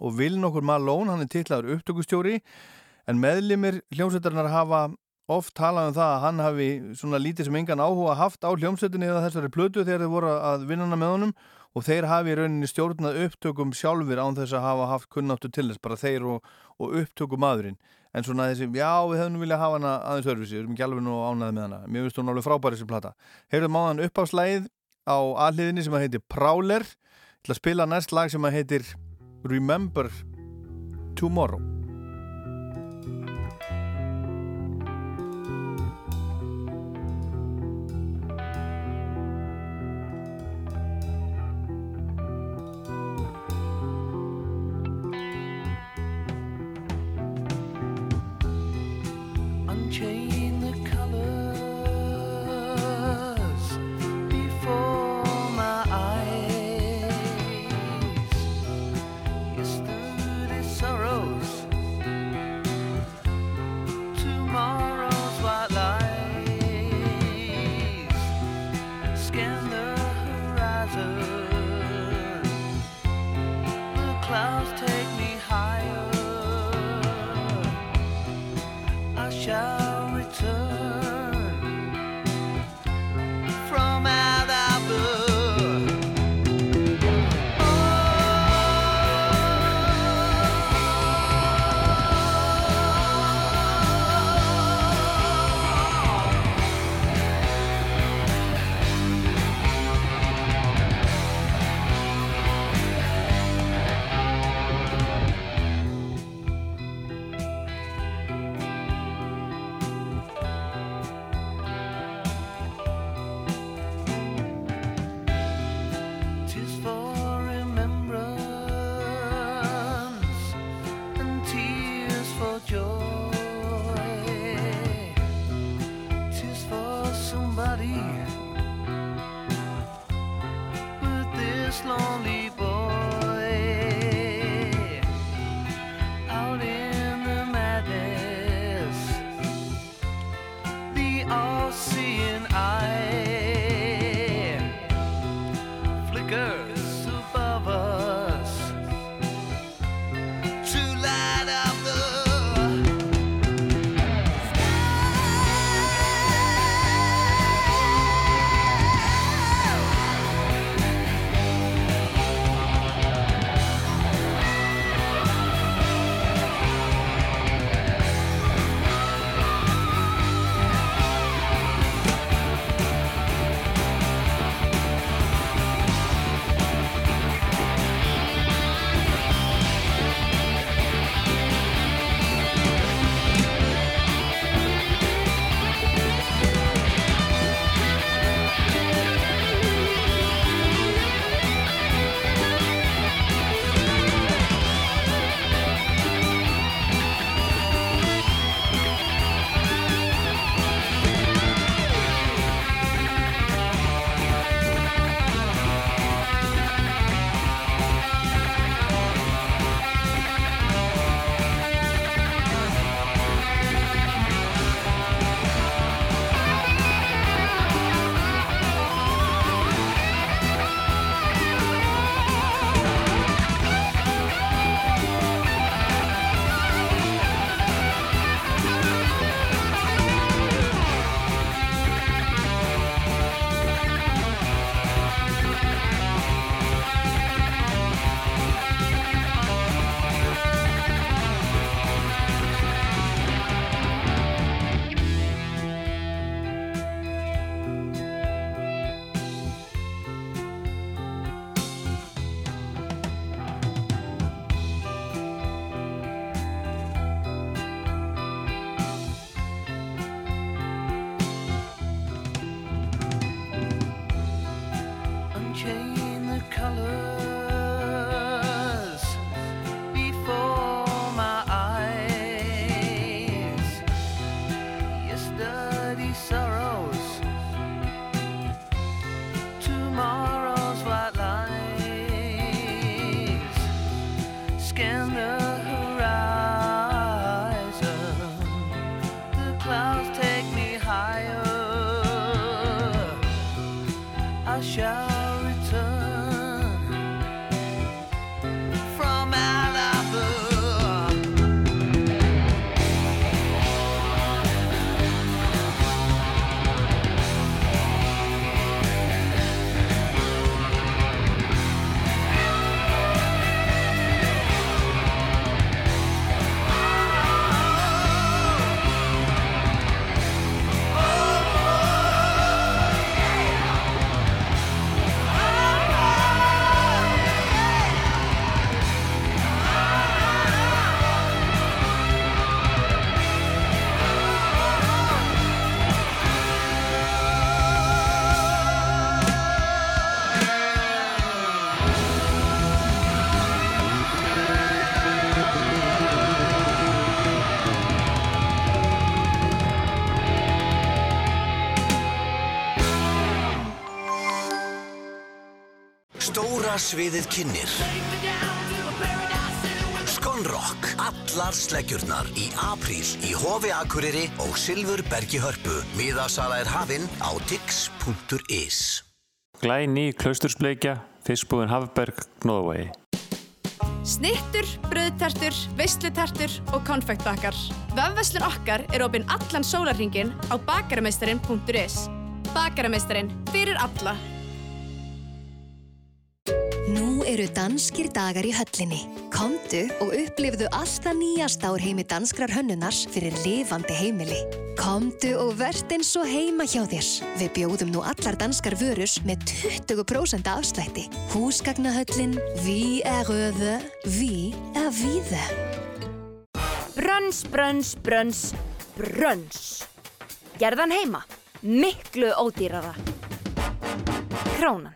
og vil nokkur Malone, hann er titlaður upptökustjóri en meðlimir hljómsveitarnar hafa oft talað um það að hann hafi svona lítið sem engan áhuga haft á hljómsveitinni eða þessari plötu þegar þeir voru að vinna með honum og þeir hafi í rauninni stjórnað upptökum sjálfur án þess að hafa haft kunnáttu til þess, bara þeir og, og upptökum maðurinn. En svona þessi, já við hefum nú viljað hafa hana aðeins öðruvísi, við erum ekki alveg nú ánaði með hana. Mér finnst hún alveg frábæri þessi plata. Heyrðum á hann uppáfslægið á aðliðinni sem að heitir Prowler. Ætla að spila næst lag sem að heitir Remember Tomorrow. Stóra sviðið kynir Skonrock Allar sleggjurnar í apríl í Hofi Akureyri og Silfurbergi Hörpu Miðasala er hafinn á tix.is Glæni klaustursbleikja, fiskbúðin Hafberg, Gnóðavegi. Snittur, bröðtertur, veislutertur og konfektbakkar. Vefveslun okkar er opinn allan sólarringin á bakarameistarin.is. Bakarameistarin fyrir alla. Danskir dagar í höllinni. Komdu og upplifðu alltaf nýjast ár heimi danskrar hönnunars fyrir lifandi heimili. Komdu og verð eins og heima hjá þér. Við bjóðum nú allar danskar vörus með 20% afslætti. Húsgagnahöllin, við er röðu, við er víðu. Brönns, brönns, brönns, brönns. Gerðan heima. Miklu ódýrara. Krónan.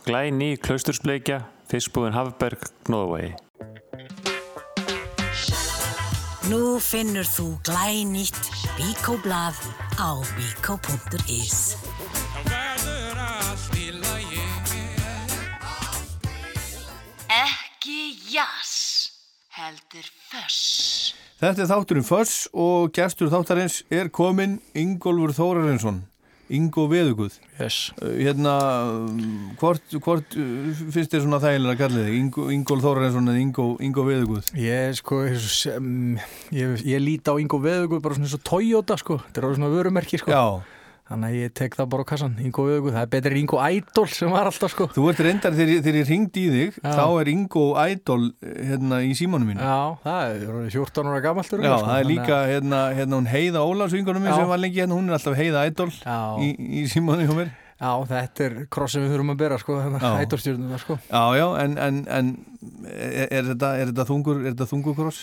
Glæni klaustursbleikja, fiskbúðin Hafberg, Gnóðavegi. Nú finnur þú glænýtt Bíkóblað á bíkó.is Ekki jazz, heldur föss. Þetta er þátturinn Föss og gestur þáttarins er kominn Ingólfur Þórarinsson, Ingo Veðuguð. Yes. Hérna, um, hvort, hvort uh, finnst þér svona þægilega að kalla þig? Ingo, Ingól Þórarinsson eða Ingo, Ingo Veðuguð? Ég sko, sem, ég, ég líti á Ingo Veðugur bara svona eins og Toyota sko, þetta er alveg svona vörumerki sko. Já. Þannig að ég tek það bara á kassan, Ingo Veðugur, það er betur Ingo Idol sem var alltaf sko. Þú ert reyndar þegar, þegar ég ringdi í þig, Já. þá er Ingo Idol hérna í símanum mínu. Já, það er orðið 14 ára gammaltur. Já, það er líka hérna, hérna hún Heiða Ólafs vingunum minn sem var lengi hérna, hún er alltaf Heiða Idol í, í símanum hjá mér. Já, þetta er kross sem við þurfum að bera sko, þannig Idol-stjórnum það sko. Já, já, en, en, en er, er, þetta, er þetta þungur, er þetta þungur kross?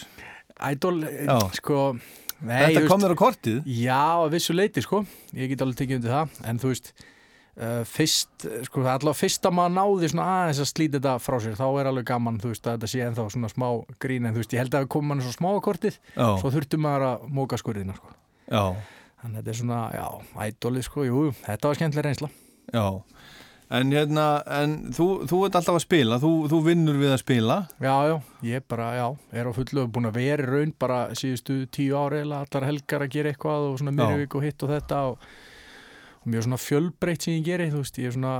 Idol, Já. sko nei, Þetta kom þér á kortið? Já, vissu leiti sko Ég get alveg tekið undir það En þú veist, uh, fyrst sko, það er allavega fyrst að maður náði svona aðeins að slíta þetta frá sér, þá er alveg gaman þú veist, að þetta sé ennþá svona smá grín en þú veist, ég held að við komum mann svo smá á kortið Já. svo þurftum maður að móka skurðina sko. Já. Þannig að þetta er svona, já, ædolið sko, jú, jú, þetta var skemmtilega reynsla Já, en hérna, en þú, þú ert alltaf að spila, þú, þú vinnur við að spila. Já, já, ég bara, já, er á fullu búin að vera raun bara síðustu tíu ári eða allar helgar að gera eitthvað og svona Já. myrjavik og hitt og þetta og, og mjög svona fjölbreytt sem ég geri, þú veist, ég er svona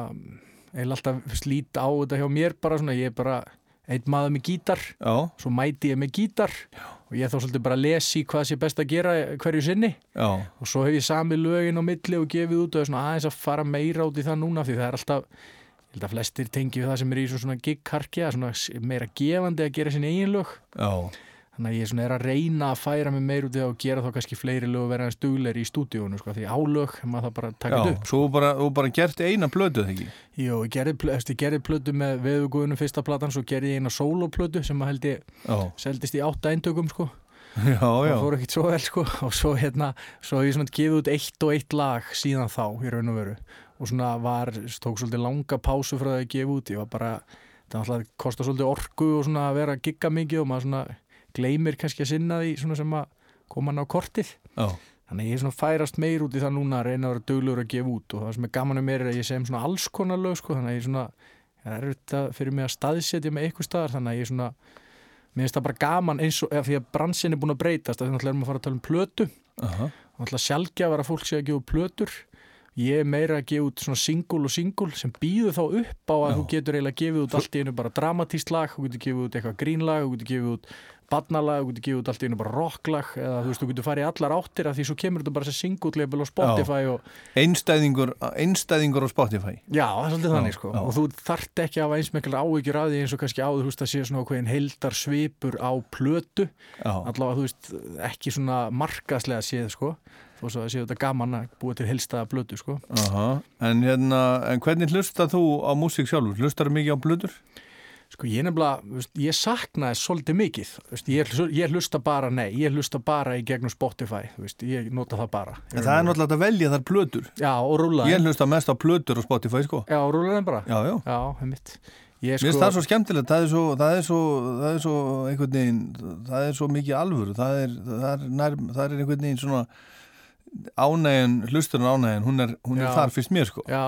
eiginlega alltaf slít á þetta hjá mér bara svona, ég er bara einn maður með gítar, Já. svo mæti ég með gítar já. Og ég þá svolítið bara lesi hvað sé best að gera hverju sinni Já. og svo hef ég samið lögin á milli og gefið út og er svona aðeins að fara meira út í það núna því það er alltaf, ég held að flestir tengi við það sem er í svona gig-karki svona meira gefandi að gera sín eigin lög Já. Þannig að ég er að reyna að færa mig meir út í það og gera þá kannski fleiri lög og vera aðeins dugleiri í stúdíónu sko, því álög, maður það bara þetta upp svo bara, þú bara gert eina blödu, þegar ekki? Jú, ég gerði, gerði plötu með veðuguðunum fyrsta platan, svo gerði ég eina soloplötu sem að held ég seldist í átta eintökum sko. Já, já. og fór ekkert svo vel sko. Og svo hérna, svo hef ég svona gefið út eitt og eitt lag síðan þá í raun og veru. Og svona var, tók svolítið langa pásu frá það að gefa út, ég var bara það kostar svolítið orku og svona að vera að gigga mikið og maður svona gleymir kannski að sinna því svona sem að koma hann á kortið. Já. þannig ég er svona færast meir út í það núna að reyna að vera duglegur að gefa út og það sem er gaman um mér er að ég sem svona alls konar lög sko, þannig að ég er svona það er þetta fyrir mig að staðsetja með eitthvað staðar þannig að ég er svona mér finnst það bara gaman eins og því að bransin er búin að breytast þannig að erum að fara að tala um plötu Og plötur og barnalag, þú getur gefið út allt í einu bara rocklag eða þú veist, þú getur farið allar áttir af því svo kemur þetta bara sem single label á Spotify og einstæðingur, einstæðingur á Spotify Já, það er svolítið þannig sko já. og þú þarft ekki að hafa eins mikil áhyggjur af því eins og kannski áður, þú veist, að sé svona hverjum heildar svipur á plötu allavega, þú veist, ekki svona markaslega séð sko þó svo að séu þetta gaman að búa til heilstaða plötu sko Aha. en, hérna, en hvernig hlustar þú á músík sjálfur? Hlustar þú mikið á blöður? Sko ég nefnilega, ég saknaði svolítið mikið, ég, ég hlusta bara, nei, ég hlusta bara í gegnum Spotify, ég nota það bara. En það er náttúrulega að velja þar blöður Já, og rúla Ég hlusta mest á blöður á Spotify sko Já, og rúla þeim bara. Já, já Já, heimitt. Ég Mér finnst það svo skemmtilegt, það er svo, það er svo, það er svo einhvern veginn, það er svo mikið alvöru, það er, það er, nær, það er einhvern veginn svona ánægin, hlusturinn ánægin, hún er, hún er Já. þar fyrst mér sko. Já,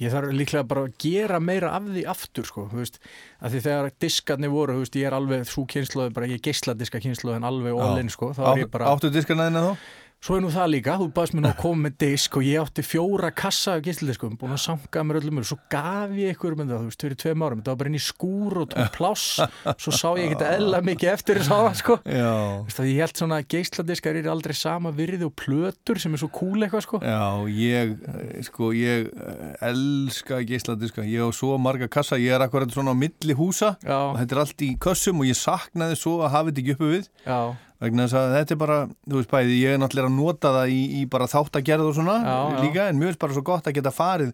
ég þarf líklega bara að gera meira af því aftur sko, þú veist, að því þegar diskarnir voru, þú veist, ég er alveg svo kynsluði, bara ég geisla diska kynsluðin alveg Já. all-in sko, þá er ég bara... Áttu diskarnaðina þá? Svo er nú það líka, þú baðst mér nú að koma með disk og ég átti fjóra kassa af gísldiskum, búin að sanga mér öllum mér, svo gaf ég ykkur með það, þú veist, fyrir tveim árum, þetta var bara inn í skúr og tók pláss, svo sá ég ekkert eðla mikið eftir þess að það, sko. Já. Þú veist, að ég held svona að geisladiskar eru aldrei sama virði og plötur sem er svo cool eitthvað, sko. Já, ég, eh, sko, ég eh, elska geisladiska, ég á svo marga kassa, ég er akkurat svona á milli húsa Já. og þetta er allt í kössum og ég saknaði svo að hafa þetta ekki uppi við Já. Vegna þess að þetta er bara, þú veist bæði, ég er náttúrulega að nota það í, í bara þáttagerð og svona Já, já. líka, en mjög er bara svo gott að geta farið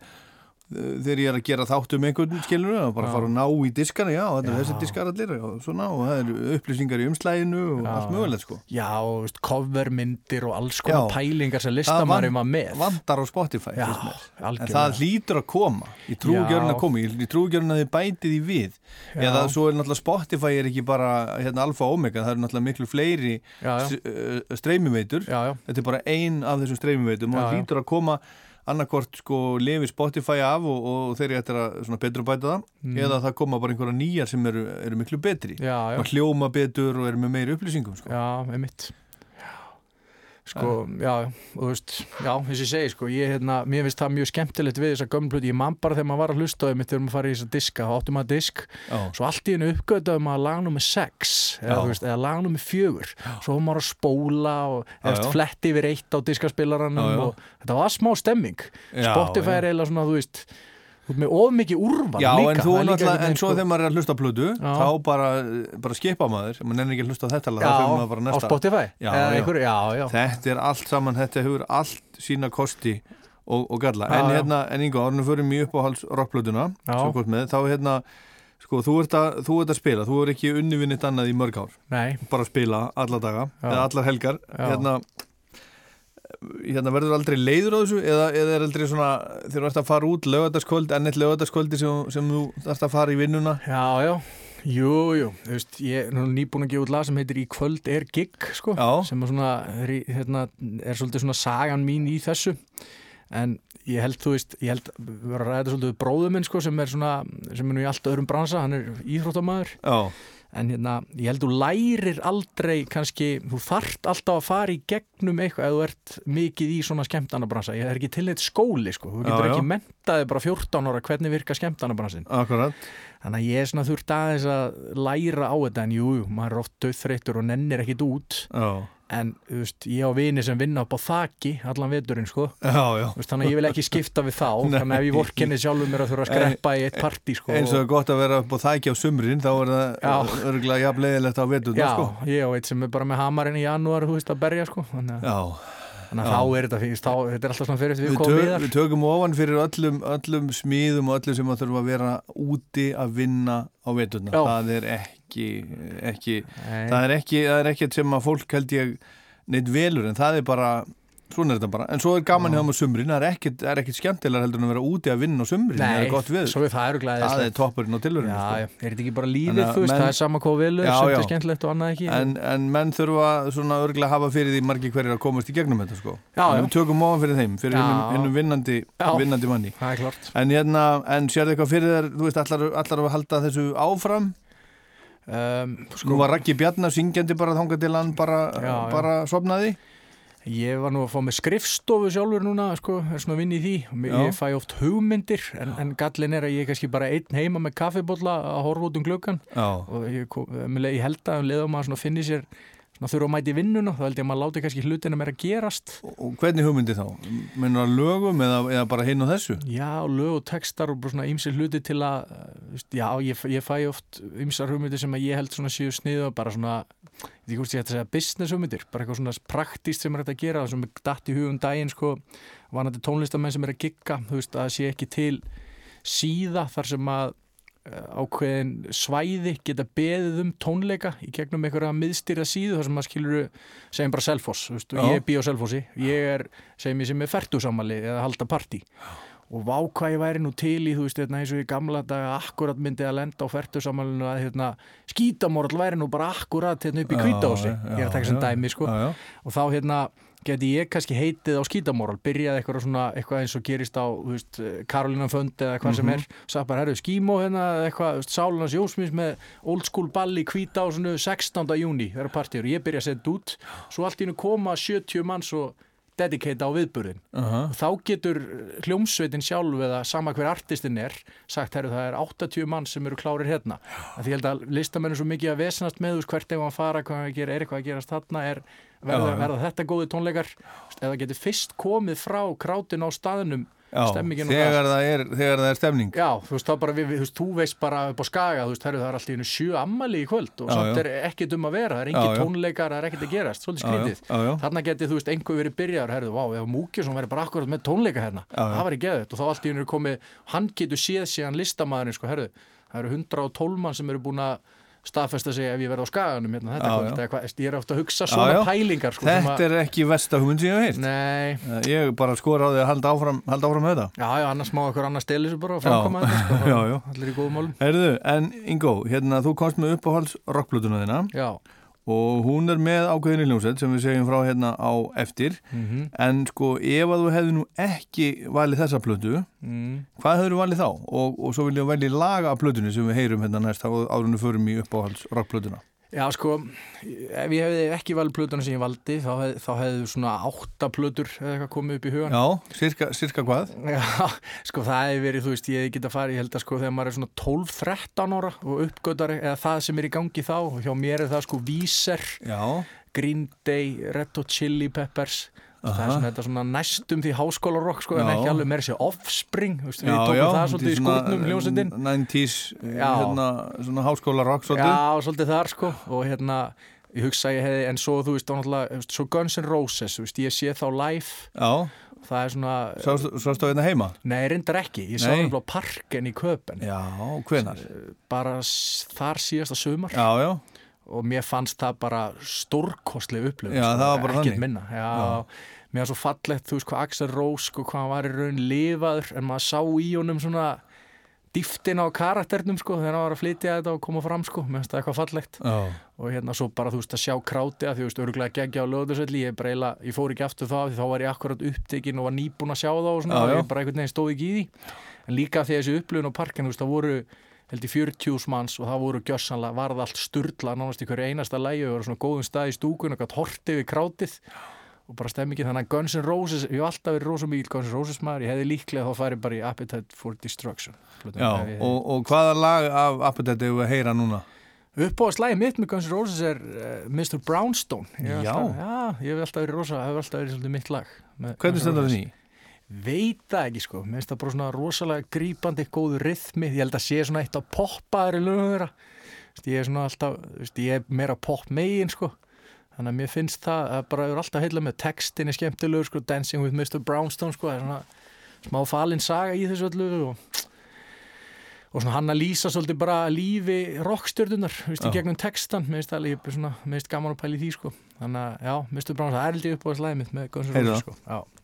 þegar ég er að gera þátt um einhvern skilur og bara Já. fara að ná í diskana já, þetta er Já. þessi diskar allir og svona og það eru upplýsingar í umslæginu og Já. allt mögulegt sko. Já, og veist, covermyndir og alls konar pælingar sem van- var með. vantar á Spotify en það hlýtur að koma. Ég trú Já. gjörun að koma, ég, ég trú gjörun að þið bætið í við. Eða svo er náttúrulega Spotify er ekki bara hérna, alfa og omega, það eru náttúrulega miklu fleiri streymiveitur. Þetta er bara ein af þessum streymiveitum og það hlýtur að koma annarkort sko lefi Spotify af og, og þeir eru eftir að betur bæta það Mm. eða það koma bara einhverja nýjar sem eru, eru miklu betri Já, já. hljóma betur og eru með meiri upplýsingum sko. Já, einmitt Sko, já, og þú veist, já, þess að ég segi, sko, ég, hérna, mér finnst það mjög skemmtilegt við þessa gömlu plötu, ég man bara þegar maður var að hlusta á þeim þegar maður farið í þessa diska, þá áttum maður disk Já. svo allt í hennu uppgötaðum maður lag nummer 6, eða, veist, eða lag nummer 4, svo maður að spóla og eftir fletti yfir eitt á diskaspilaranum og þetta var smá stemming. Spotify er eiginlega svona, þú veist þú veist, með of mikið úrval Já, líka en þú er náttúrulega, en svo sko- þegar maður er að hlusta á plötu Já. þá bara, bara skipa maður maður nennir ekki að hlusta á þetta Já, á Spotify? já, Eða já. já. Þetta er allt saman, þetta hefur allt sína kosti og, og galla en hérna, en yngo, árunum fyrir mjög uppáhalds rockplötuna, Já. svo gott með þá hérna, sko, þú ert að, þú ert að spila þú er ekki unnivinnit annað í mörg ár Nei. bara að spila alla daga eða allar helgar hérna hérna verður aldrei leiður á þessu eða, eða er aldrei svona þegar þú ert að fara út lögataskvöld, enn eitt lögataskvöldi sem, sem þú ert að fara í vinnuna? Já, já, jú, jú. Þú veist, ég er nýbúin að gefa út lag sem heitir Í kvöld er gig, sko Já. sem er svona, hérna, er svolítið svona sagan mín í þessu. En ég held, þú veist, ég held við varum að ræða svolítið við bróðum minn, sko sem er svona, sem er nú í allt öðrum bransa hann er íþróttamæður Já. En hérna, ég held þú lærir aldrei kannski, þú þart alltaf að fara í gegnum eitthvað ef þú ert mikið í svona skemmtanabransa, ég er ekki til neitt skóli sko, þú Já, getur já. ekki mentaði bara 14 ára hvernig virka skemmtanabransin. Akkurat. Þannig að ég er svona þurft aðeins að læra á þetta en jú, jú, maður er oft döðþreyttur og nennir ekkit út. Já. En veist, ég á vini sem vinna upp á þaki allan veturinn sko Já, já. Veist, þannig að ég vil ekki skipta við þá þannig að ef ég vorkenni sjálfur mér að þurfa að skreppa í eitt partí sko eins og er gott að vera upp á þækja á sumrin þá er það örgulega jafn leiðilegt á vetuna Já, sko. ég á eitt sem er bara með hamarinn í janúar veist að berja sko þannig að, Já. Þannig að þá er þetta fyrst þá, þetta er alltaf svona fyrir Við, við tö komum viðar við tökum ofan fyrir öllum, öllum smíðum og öllum sem að þurfa að vera úti að vinna á vetuna Já. það er ekki, ekki það er ekki það er ekkert sem að fólk held ég neitt velur en það er bara svona er þetta bara, en svo er gaman hjá maður sumrin það er ekkert, það er ekkert skemmtilega heldur en að vera úti að vinna á sumrin, það Nei, er gott við svo er það eru glæðislegt. það er toppurinn á tilverinu Já, sko. já, er þetta ekki bara lífið, þú veist, það er sama hvað vilur, Já, sem já. er skemmtilegt og annað ekki en, en menn þurfa svona örgulega að hafa fyrir því margir hverjir að komast í gegnum þetta sko. Já, já. við tökum ofan fyrir þeim, fyrir Já. hinnum vinnandi, Já. vinnandi manni Það er klart en, hérna, en þessu áfram um, Nú var Raggi Bjarnar syngjandi bara þangað til hann bara, Já, já. bara sopnaði Ég var nú að fá með skrifstofu sjálfur núna, sko, er svona að vinna í því ég fæ oft hugmyndir en, en gallin er að ég er kannski bara einn heima með kaffibólla að horfa út um gluggan Já. og ég, leið- ég held að um leiðum að finni sér svona þurfa að mæti vinnuna, þá held ég að maður láti kannski hlutina meira gerast Og hvernig hugmyndi þá? Mennur að lögum eða, eða bara hinn og þessu? Já, lög og textar og bara svona ýmsir hluti til að, veist, já, ég, ég fæ oft ymsar hugmyndir sem að ég held svona bara svona, ég veit ekki hvort ég ætti að segja business hugmyndir, bara eitthvað svona praktíst sem er hægt að gera, sem er datt í hugum daginn, sko, vanandi tónlistamenn sem er að gigga, þú veist, að það sé ekki til síða þar sem að uh, ákveðin svæði geta beðið um tónleika í gegnum einhverja miðstýra síðu þar sem maður skilur segjum bara Já. ég bý á Selfossi ég er, segjum ég sem er fertusamali eða halda partí og vá hvað ég væri nú til í, þú veist, hérna, eins og í gamla daga akkurat myndi að lenda á fertusamalinu að hérna, skítamorall væri nú bara akkurat hérna upp í kvítási, ég er að taka sem dæmi sko. já, já. og þá hérna geti ég kannski heitið á skítamorall byrjaði eitthvað svona, eitthvað eins og gerist á þú veist, Karolina Fönd eða hvað sem Mhm. er bara, herru, skímó hérna eitthvað, Sálunas Jósmins með old school ball í hvítá 16. júni, þeirra partíur, ég byrja að setja út svo allt í hennu koma 70 manns og dedicate á viðburðin Aha. og þá getur hljómsveitin sjálf eða sama hver artistin er sagt, herru, það er 80 mann sem eru klárir hérna því ég held að listamenn er svo mikið að vesenast með veist, hvert ef hann fara, hvað hann gera, er eitthvað að gerast þarna er, verða, verða þetta góði tónleikar? Eða getur fyrst komið frá krátin á staðnum? Já, þegar það, er, þegar það er stemning. Já, þú veist, bara við, þú veist, þú veist bara upp á skaga, þú veist, það er alltaf sjö ammali í kvöld og Já, samt já. er ekkert um að vera, það er engin tónleikar, það er ekkert að gerast, svolítið skrítið. Þarna getið, þú veist, einhver verið byrjar, herru, vá, ef Múkjesson verið bara akkurat með tónleika hérna, það í geðut og þá allt í einu er komið, hann getur séð síðan listamæðurinn, sko, herru, það eru 112 mann sem eru búin að staðfesta sig ef ég verð á skaganum hérna, þetta Já, eða hvað, ég er ofta að hugsa svona já. pælingar, sko, Þetta að- er ekki versta hugmynd sem ég hef heilt. Nei. Ég bara skora á því að halda áfram, halda áfram með þetta. Já, já, annars má okkur annars þessu bara og framkoma þetta, sko, allir í góðum málum. Herðu, en Ingo, hérna þú komst með uppáhalds rockplötuna þína. Já. Og hún er með ákveðinni hljómsveit sem við segjum frá hérna á eftir. Mhm. En sko, ef að þú hefði nú ekki valið þessa plötu, Mm. hvað hefur þú valið þá? Og, og svo viljum við velja laga af plötunni sem við heyrum hérna næst árunni förum í uppáhalds rockplötuna. Já, sko, ef ég hefði ekki valið plötuna sem ég valdi, þá, hef, þá hefði svona átta plötur eða eitthvað komið upp í hugan. Já, cirka, cirka hvað? Já, sko, það hefði verið, þú veist, ég geta farið, ég held að sko, þegar maður er svona 12-13 ára og uppgötar eða það sem er í gangi þá, hjá mér er það sko Víser, Já. Green Day, Red Hot Chili Peppers, það er svona, þetta svona næstum því háskólarokk, sko, en Já. ekki alveg meira sér Offspring, veist, við tókum það svolítið í skúrnum hljómsveitin. 90s, Já. hérna, svona háskóla rock svolítið. Já, svolítið þar sko og hérna, ég hugsa ég hefði en svo þú veist, þá náttúrulega, þú veist, svo Guns N' Roses veist, ég sé þá live Já. það er svona Sástu sástu hérna heima? Nei, reyndar ekki, ég sá það á parken í köpen Já, hvenar? bara þar síðasta sumar Já, já. Og mér fannst það bara stórkostleg upplöfun Já, það var bara þannig. minna já, Já. mér var svo fallegt, þú veist hvað Axel Rose sko, hvað hann var í raun lifaður en maður sá í honum svona dýftina á karakternum sko þegar hann var að flytja þetta og koma fram sko mér finnst það eitthvað fallegt Já. og hérna svo bara þú veist að sjá kráti að þú veist örgulega geggja á lögðarsvelli ég, ég fór ekki aftur það því þá var ég akkurat upptekinn og var nýbúinn að sjá það og svona og ég bara einhvern veginn stóð ekki í því en líka því að þessi upplifun á parkinu þú veist það voru held í 40 manns og það voru gjössanlega varð allt sturla nánast í hverju einasta lægi og voru svona góðum stað í stúkun og gætt hortið við krátið og bara stemmingin þannig að Guns N' Roses ég hef alltaf verið rosa mikil Guns N' Roses maður ég hefði líklega þá farið bara í Appetite for Destruction Já, og, og hvaða lag af Appetite hefur við að heyra núna? upp á að slæði mitt með Guns N' Roses er uh, Mr. Brownstone ég hef Já. alltaf, já, ég hef alltaf verið rosa hefur alltaf verið svolítið mitt lag Hvernig stendur það því? Veit það ekki sko, mér finnst það bara svona rosalega grípandi, góðu rithmi, ég held að sé svona eitt af poppaðri lögum þeirra. Ég er svona alltaf, veist, ég er meira pop megin sko, þannig að mér finnst það að bara er alltaf heila með textin er skemmtilegur sko, Dancing with Mr. Brownstone sko, það er svona smá falin saga í þessu öllu og og svona hann að lýsa svolítið bara lífi rockstjördunar, þú veist, í gegnum textan mér finnst það alveg mér finnst gaman að pæla í því sko, þannig að já, Mr. Brownstone, það er ég upp á slæði mitt með Guns N' Heyrðu Roses það. sko, já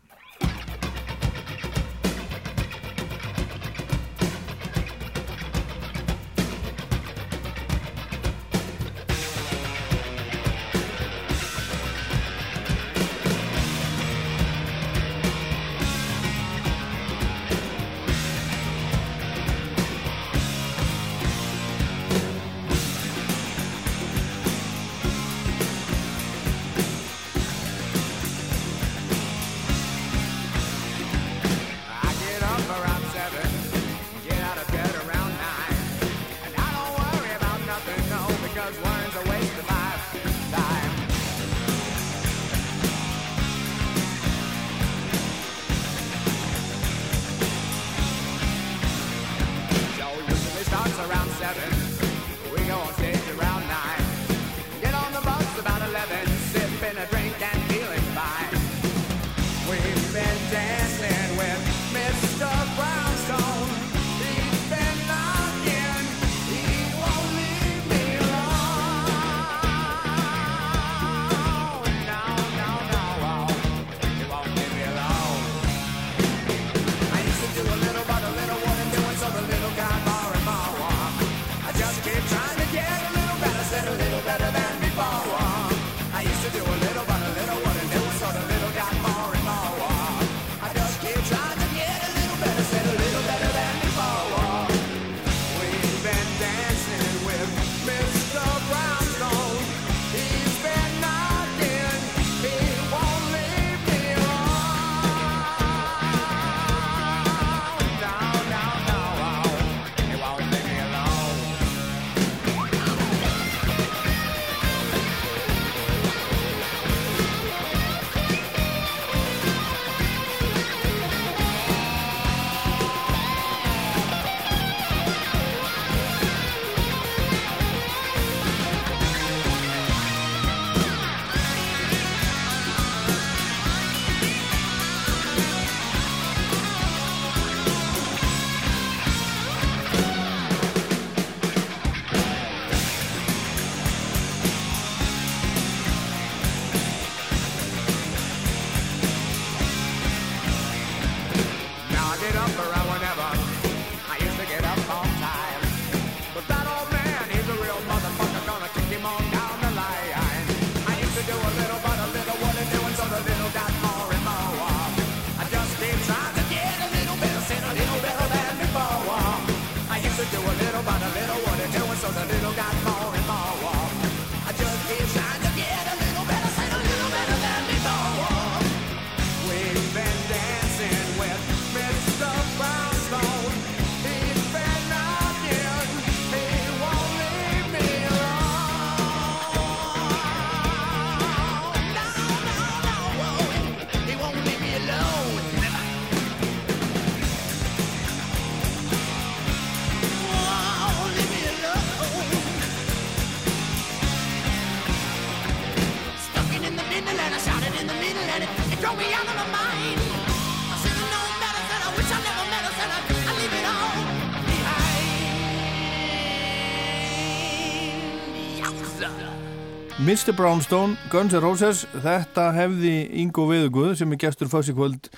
Mr. Brownstone, Guns N' Roses þetta hefði Ingo Veðuguð sem er gestur fásikvöld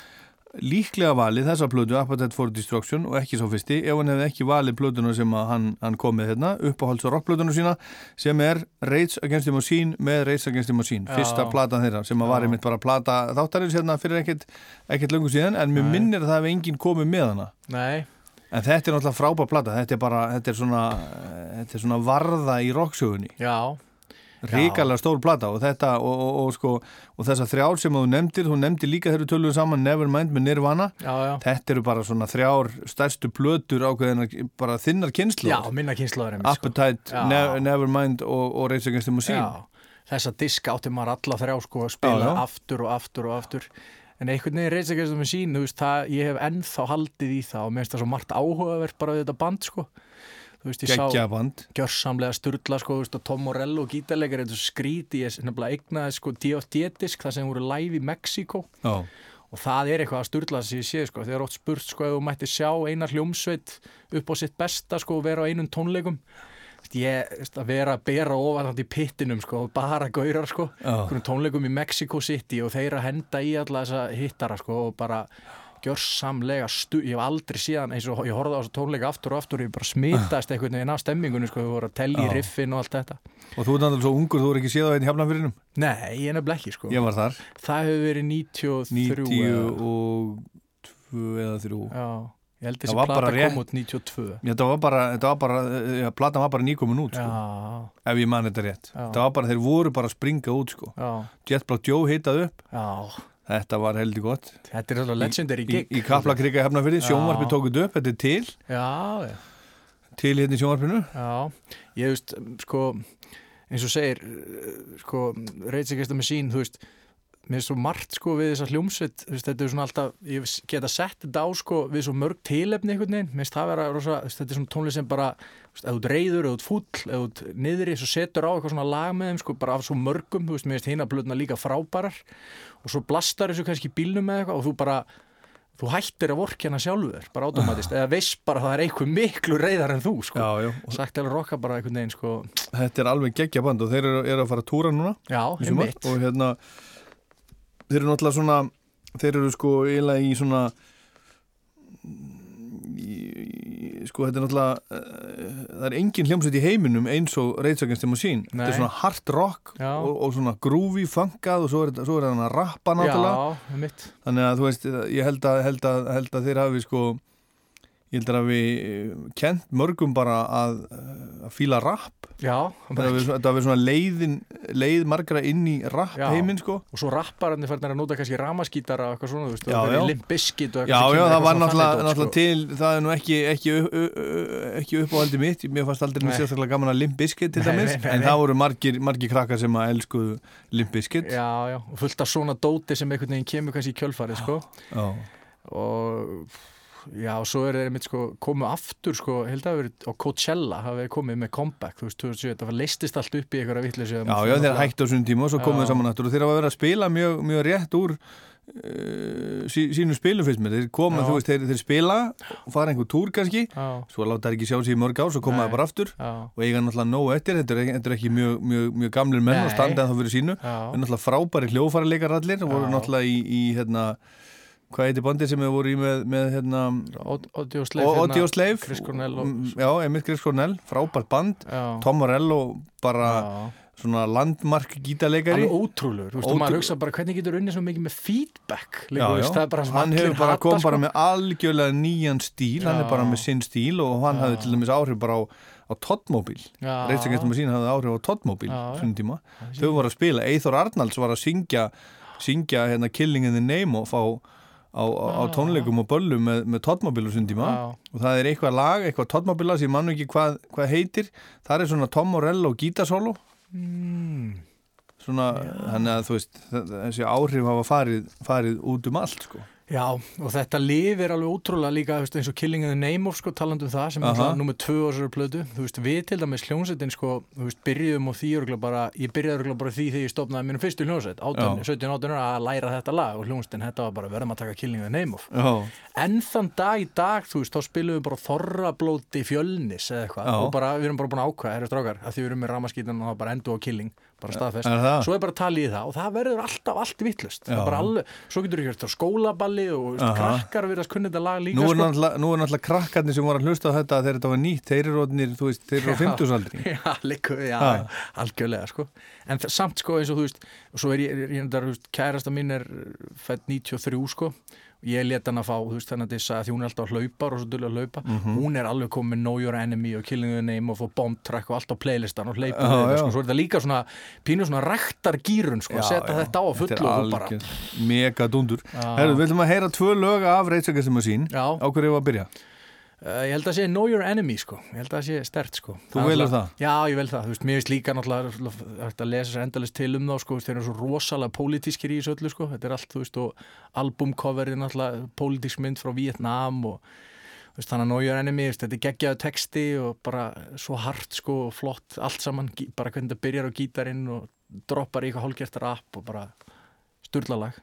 líklega valið þessa plötu Appetite for Destruction og ekki svo fyrsti ef hann hefði ekki valið plötuna sem hann, hann kom með hérna, uppáhalds og rockplötuna sína sem er Rage Against the Machine með Rage Against the Machine, Já. fyrsta platan þeirra sem að var Já. einmitt bara plata þáttarins hérna fyrir ekkert, löngu síðan en mér Nei. minnir að það hefði enginn komið með hana Nei, en þetta er náttúrulega frábær plata þetta er bara, þetta er svona þetta er svona varða í rocksögunni já ríkarlega stór plata og þetta og, og, og, sko, og þessar þrjár sem þú nefndir þú nefndir líka við töluðum saman Nevermind með Nirvana. Já, já. þetta eru bara svona þrjár stærstu plötur ákveðinar bara þinnar kynslu Já, minna einmitt, sko. Appetite, Já. ne Nevermind og, og Rage Against the Machine. Þessa diska átti maður alla þrjá sko að spila aftur og aftur og aftur. En einhvern veginn ekki þessum með sín þú veist, það, ég hef ennþá haldið í það og mér finnst það svo margt áhugavert bara við þetta band sko þú veist, ég Geggjað band. gjörsamlega sturla sko, þú veist, og Tom Morello gítarleikar þetta skríti, ég nefnilega eignaði sko DFD-disk, það sem voru live í Mexiko Já. og það er eitthvað að sturla sem ég sé sko, þegar oft spurt sko ef þú mætti sjá eina hljómsveit upp á sitt besta sko og vera á einum tónleikum. Ég, veist, að vera að bera ofan í pittinum sko, bara gaurar sko, einhverjum tónleikum í Mexico City og þeir að henda í alla þessa hittara sko, og bara gjörsamlega stu, ég hef aldrei síðan eins og ég horfði á þessu tónleika aftur og aftur og ég bara smitaðist einhvern veginn af stemmingunni sko, við vorum að tellja í Já. riffin og allt þetta og þú er náttúrulega svo ungur, þú er ekki séð á einn hjafnafyrinum Nei, ég er nefnilega ekki sko ég var þar Það hefur verið 93 92 eða 3 Já, ég held Það þessi plata kom út 92 Þetta var bara, þetta var bara ja, platan var bara nýkomin út sko. Já. ef ég man þetta rétt Já. þetta var bara, þeir voru bara að springa út sko. Já. Jet Black Joe hitað upp Já. Þetta var heldur gott. Þetta er alveg legendary gig. í, í Kaplakrika hefnafyrði, sjónvarpi tókuð upp þetta er til. Já, já. Til hérna í sjónvarpinu. Já, ég veist, sko eins og segir, eh, sko Rage Against the Machine, þú veist mér er svo margt sko við þessa hljómsveit þetta er svona alltaf, ég geta sett þetta á sko við svo mörg tilefni einhvern veginn. Mér finnst það vera rosa, þetta er svona tónlist sem bara þú ert reyður, þú ert fúll, þú ert niðri svo setur á eitthvað svona lag með þeim sko bara af svo mörgum, þú veist, mér finnst hinablutna líka frábærar og svo blastar þessu kannski bílnum með eitthvað og þú bara þú hættir að vorkjana sjálfur, bara automatist eða veist bara að það er eitthvað miklu reyðar en þú sko, já, sagt alveg rokka bara einhvern veginn sko, þetta er alveg geggja band og þeir eru, eru að fara að túra núna Já, einmitt. og hérna þeir eru náttúrulega svona þeir eru sko eiginlega í svona í, í, sko þetta er náttúrulega uh, það er engin hljómsveit í heiminum eins og Against the Machine. Þetta er svona hard rock og, og svona groovy funkað og svo er, þetta- rappa náttúrulega. Já, þannig að þú veist ég held að, held að, held að þeir hafi sko ég held að við kent mörgum bara að, að fíla rap Já, þetta hafi svona- leiðin leið margra inn í rap Já. heiminn sko og svo rappararnir færðin að nota kannski ramaskítara og eitthvað svona, þú veist, limp biscuit og Já, já, það var náttúrulega, sko. til, það er nú ekki, ekki, ekki, ekki uppáhaldi mitt, mér fannst aldrei mér sérstaklega gaman að Limp Bizkit til dæmis, en það voru margir, margir krakkar sem að elskuðu Limp Bizkit. Já, já, og fullt af svona dóti sem einhvern veginn kemur kannski í kjölfarið, sko Já. og já, og svo er þeir einmitt sko komu aftur, sko, held að hafa verið á Coachella hafa þeir komið með comeback, þú veist, 2007 það var leistist allt upp í einhverja vitleysu Já, já, þeir hættu á svona tíma og svo komuðu Já. saman aftur og þeir hafa verið að spila mjög, mjög rétt úr uh, sí, sínum spilum fyrst með, þeir koma, Já. þú veist, þeir, þeir spila og fara einhver túr kannski, Já. svo láta þeir ekki sjá sig í mörg ár, svo koma þeir bara aftur Já. og eiga náttúrulega nóg eftir, þetta er, er ekki mjög, mjög, mjög gamlir menn og Nei. standa en það fyrir sínu, en náttúrulega frábæri hljófærileikar allir og voru náttúrulega í, í hérna, hvað heitir bandið sem við voru í með, með hérna, Oddi og Sleif hérna, Sleif Chris Cornell og Mm, Já, Emil Chris Cornell, frábært band Já. Tom Morello, bara svona landmark gítarleikari alveg ótrúlegur, þú veist, og maður hugsa bara hvernig getur unnið svo mikið með feedback Já, já, veist, er bara hann hefur bara hata, kom sko. bara með algjörlega nýjan stíl, hann er Já. bara með sinn stíl og hann Já. hafði til dæmis áhrif bara á, á Toddmobil, Já. ekki að sína hafði áhrif á Toddmobil, Já, já. svona tíma þau voru að spila, Eithor Arnalds var að syngja syngja hérna Killing in the Name og fá á, á, Já. tónleikum og böllum með, með tíma Já. og það er eitthvað lag, eitthvað Toddmobila sem mann ekki hvað, hvað heitir það er svona Tom Morello gítasólo mm. svona, þannig að þú veist þessi áhrif hafa farið, farið út um allt sko. Já, og þetta lifir alveg ótrúlega líka veist, eins og Killing in the Name of sko, talandi um það sem er Aha. alltaf nummer tvö á þessari plötu þú veist, við til dæmis hljónsettin sko, byrjuðum og því örugglega bara, ég byrjaði örugglega bara því þegar ég stopnaði mínum fyrstu hljónsett, 18, Já. 17, 18 ára að læra þetta lag og hljónsettin þetta var bara verðum að taka Killing in the Name of Já. en þann dag í dag, þú veist, þá spilum við bara þorrablóti fjölnis eða eitthvað Já. og bara, við erum bara búin að ákvæða, erum strákar að því við erum með ramaskítan og það bara endur á Killing bara staðfest, Er svo er bara talið í það og það verður alltaf allt vittlust svo getur hjört á skólaballi og þú Aha. krakkar kunna þetta lag líka Nú er, sko. náttúrulega, náttúrulega krakkarnir sem voru að hlusta á þetta þegar þetta var nýtt, þeir eru þú veist, þeir eru á Já. 50-saldri Já, líka, já, algjörlega sko. en samt sko eins og þú veist og svo er ég, ég, ég, ég kærasta mín er fætt 93 sko ég let hann að fá, veist, þannig að þess að hún er alltaf að hlaupa og svo dullu að hlaupa Mhm. hún er alveg komið með Know Your Enemy og Killing the Name og fór Bomb Track og allt á playlistan og hleypa Já, við sko, svo er þetta líka svona pínu svona ræktargýrun, sko, að setja þetta á að fullu og þú bara, Mega dundur Já. Herru, við ætlum að heyra tvö lög af Reitsagastum og sín. Á hverju var að byrja? Uh, ég held að sé Know Your Enemy sko, ég held að sé stert sko. Þú velur það? Já, ég vel það, þú veist, mér veist líka náttúrulega að lesa sér endalist til um þá sko, þeir eru svo rosalega pólitískir í þessu öllu sko, þetta er allt, þú veist, og albumcoverið náttúrulega pólitísk mynd frá Vietnam og þú veist, þannig að Know Your Enemy, veist, þetta er geggjaðu texti og bara svo hart sko og flott allt saman, bara hvernig þetta byrjar á gítarinn og droppar í eitthvað hálfgert rap og bara sturlalag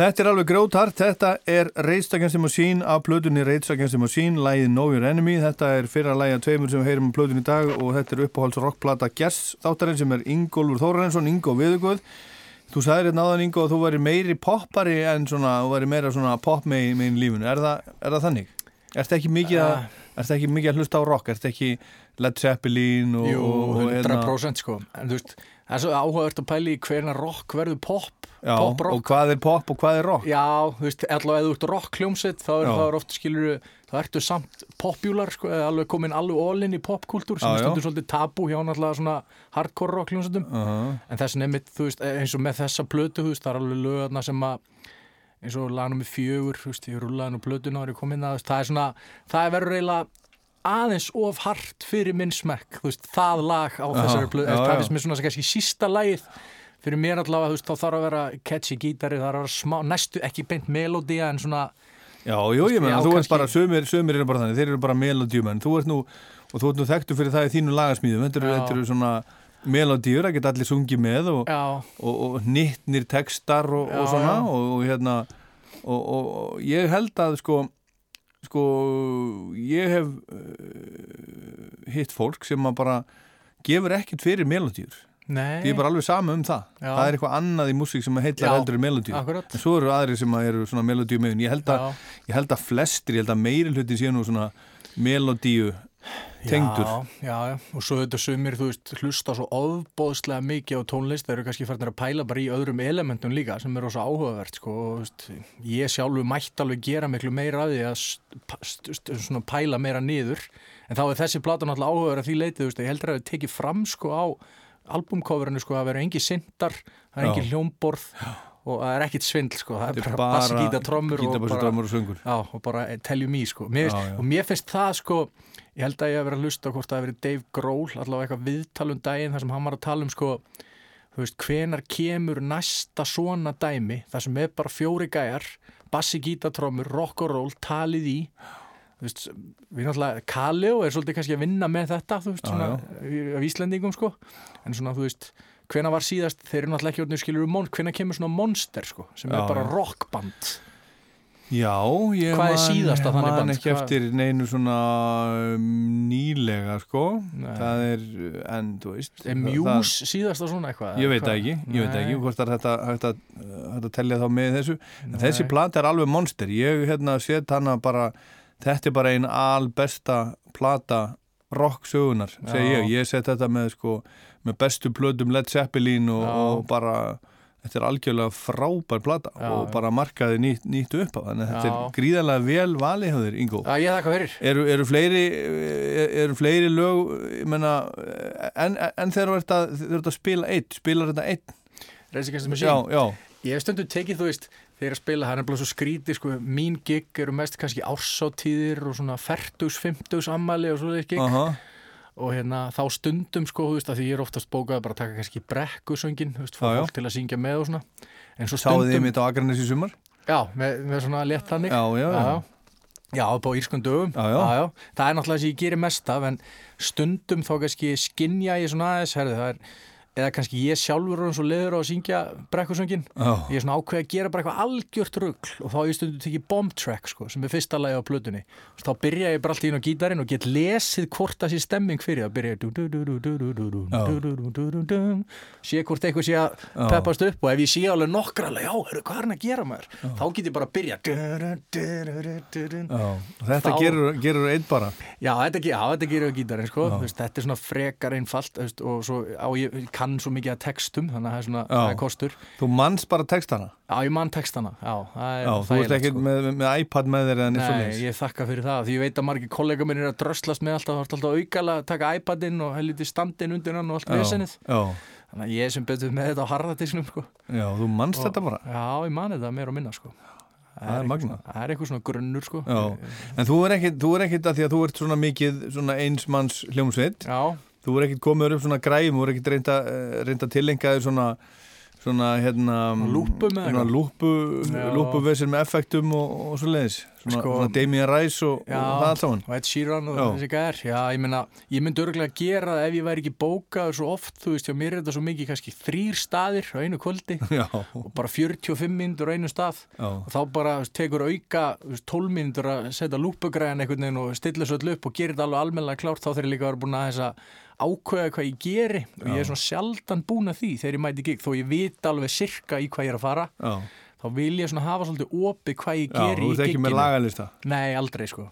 Þetta er alveg grótart, þetta er Rage Against the Machine af plötunni Rage Against the Machine, lægið Know Your Enemy, þetta er fyrra lægið af tveimur sem við heyrum um plötunni í dag og þetta er uppáhalds rockplata Gess þáttarinn sem er Ingólfur Þórarensson, Ingo Viðugöð. Þú sagðir hérna áðan Ingo að þú væri meiri poppari en svona, þú væri meira svona pop með, með lífinu, er það, er það þannig? Ertu ekki mikið að, ertu ekki mikið að hlusta á rock, ertu ekki Led Zeppelin og... Jú, og, og, hérna- 100% sko. En þú veist, það er svo áhugavert að pæli í hverna rock verður pop Já, pop rock og hvað er pop og hvað er rock? Já, þú veist, allavega ef þú ert rock hljómsett þá er Já. það oft skilur þá ertu samt popular sko, eða alveg komin alveg all-in í popkultúr sem Já, er já. stundur svolítið tabu hjá náttúrulega svona hardcore rock hljómsettum -huh. en þess nefnitt, þú veist, eins og með þessa plötu, þú veist, það er alveg lögarna sem að eins og lagnum með fjögur, þú veist, ég rúlaði nú plötuna og er ég komin að, það er svona það er aðeins of hart fyrir minn smekk, þú veist, það lag á Já, þessari plötu, já, það já. finnst mér svona kannski sísta lagið fyrir mér allavega, þú veist, þá þarf að vera catchy gítari, það þarf að vera smá, næstu ekki beint melodía en svona Já, jú, ég menna, þú ert bara, sömur, sömur eru bara þannig, þeir eru bara melodíumenn, þú ert nú, og þú ert nú þekktu fyrir það í þínu lagasmíðum, þetta eru, þetta eru svona melodíur, það geta allir sungið með og, og, og nittnir textar og, Já, og svona, og, og hérna, og, og, og ég held að, sko, sko, ég hef uh, hitt fólk sem að bara gefur ekkert fyrir melodíur. Nei. Ég er bara alveg sama um það. Já. Það er eitthvað annað í músík sem heitlar Já, heldur í melodíu. akkurat. En svo eru aðrir sem eru svona melodíu meðun. Ég ég held að flestir, ég held að meiri hluti séu nú svona melodíu tengdur. Já, já, já, og svo þetta sumir, þú veist, hlusta svo ofbóðslega mikið á tónlist, þeir eru kannski færðin að pæla bara í öðrum elementum líka sem er rosa áhugavert, sko, og veist, ég sjálfu mætti alveg gera miklu meira af því að svona pæla meira niður, en þá er þessi plata náttúrulega áhugaverð að því leitið, þú veist, ég heldur að við tekið fram, sko, á albumcoverinu, sko, að vera engi sindar, það er Já. engin hljómborð og það er ekkit svindl, sko, það er bara bara bassi, trommur og. Já, og bara teljum í, sko. Mér, Já, já. og mér finnst það, sko, ég held að ég hef verið að hlusta á hvort það hef verið Dave Grohl, allavega eitthvað viðtal um daginn þar sem hann var að tala um, sko, þú veist, hvenar kemur næsta svona dæmi, það sem er bara fjóri gæjar, bassi, gítar, trommur, rock og roll, talið í, þú veist, við náttúrulega, Kaleo er svolítið kannski að vinna með þetta, þú veist, Já, svona, af Íslendingum, sko, en svona, þú veist, hvenær var síðast, þeir eru náttúrulega ekki orðinu skilur um mon, hvenær kemur svona monster, sko, sem Já, er bara já. rockband. Já, ég Hvað er man- þannig man band? ekki Hvað- eftir neinu svona um, nýlega, sko. Nei. Það er, en þú veist. Er það- Muse síðasta svona eitthvað? Ég veit það ekki, ég veit það ekki hvort er þetta hægt að, hægt að tellja þá með þessu en Nei. þessi plata er alveg monster ég hérna set hana bara þetta er bara einn albesta plata rock sögunar, segi ég. Ég set þetta með sko með bestu plötum Led Zeppelin og, og bara þetta er algjörlega frábær plata Já, og bara markaði nýtt, nýtt upp á þannig að þetta er gríðarlega vel valið þér, Ingo. Já, ég þakka fyrir. Eru, eru, fleiri, eru fleiri lög menna, en, en þegar þú ert að, að spila eitt spilar þetta eitt Reysikastum með Já, já. Ég hef stundum tekið, þú veist, þegar að spila, það er nefnilega svo skrítið, sko, mín gig eru mest kannski ársáttíðir og svona fertus, fymtus ammali og svoleiðis gig. Aha. Og hérna, þá stundum, sko, þú veist, að því ég er oftast bókað bara að taka kannski brekkusöngin, þú veist, fá fólk til að syngja með og svona. En svo Sáðu stundum... þið mitt á Akranes í sumar? Já, með, með svona létt þannig. Já, já, já. já. Já, á já. Það er náttúrulega sem ég gerir mest af, en stundum þá kannski skinja ég svona aðeins, herði, það er, eða kannski ég sjálfur svo leður á að syngja brekkusöngin. Já. Ég er svona ákveð að gera bara eitthvað algjört rugl og þá ég stundum tekið bomb track, sko, sem er fyrsta lagi á plötunni. Þá byrja ég bara allt í inn á gítarinn og get lesið hvort það sé stemming fyrir. Það byrja ég sé hvort eitthvað sé að peppast upp og ef ég sé alveg nokkra alveg, já, heru, hvað er hann að gera maður? Þá get ég bara að byrja og þetta Þá- gerur, gerur einn bara Já, þetta, já, þetta gerir á gítarinn sko. Þetta er svona frekar einfalt og svo á ég kann svo mikið að textum þannig að það er svona það er kostur Þú manns bara textana Já, ég mann textana Já, er Já, þú ert ekki sko. með, með iPad með þér Nei, ég þakka fyrir það því ég veit að margir kollega minn er að dröslast með alltaf, alltaf aukala að taka iPadinn og helviti standinn undir hann og allt vesenið já. Þannig að ég er sem betur með þetta á harðatisnum sko. Já, þú manst Og- þetta bara Já, ég man þetta meira og minna sko. Það er svona- Það er eitthvað svona grunnur sko. Já, en þú er ekkit að því að þú ert svona mikið svona einsmanns hljómsveit Já. Þú er ekkit komið upp svona græm, þú er ekkit reynda, eh, reynda tilenga þér svona svona hérna Lúpu með svona eitthvað? lúpu, Já. lúpuvesir með effektum og, og svo leiðis svona, Sko- svona Damien Rice og, Já, og það allt saman og Ed Sheeran og Já. þessi gæðar Já, ég meina, ég myndi örgulega gera það ef ég væri ekki bókaður svo oft þú veist, já, mér er þetta svo mikið kannski þrýr staðir á einu kvöldi Já. og bara 45 minnur á einu stað Já. og þá bara tekur auka þú veist, 12 minnur að setja lúpugræðan einhvern veginn og stilla svo öll upp og gera þetta alveg almennilega klárt þá ég líka að vera búin að þess að ákveða hvað ég geri og ég Já. er svona sjaldan búin að því þegar ég mæti gig þó ég veit alveg sirka í hvað ég er að fara Já. þá vil ég svona hafa svolítið opið hvað ég Já, geri þú í ert ekki með lagalista. Nei, aldrei sko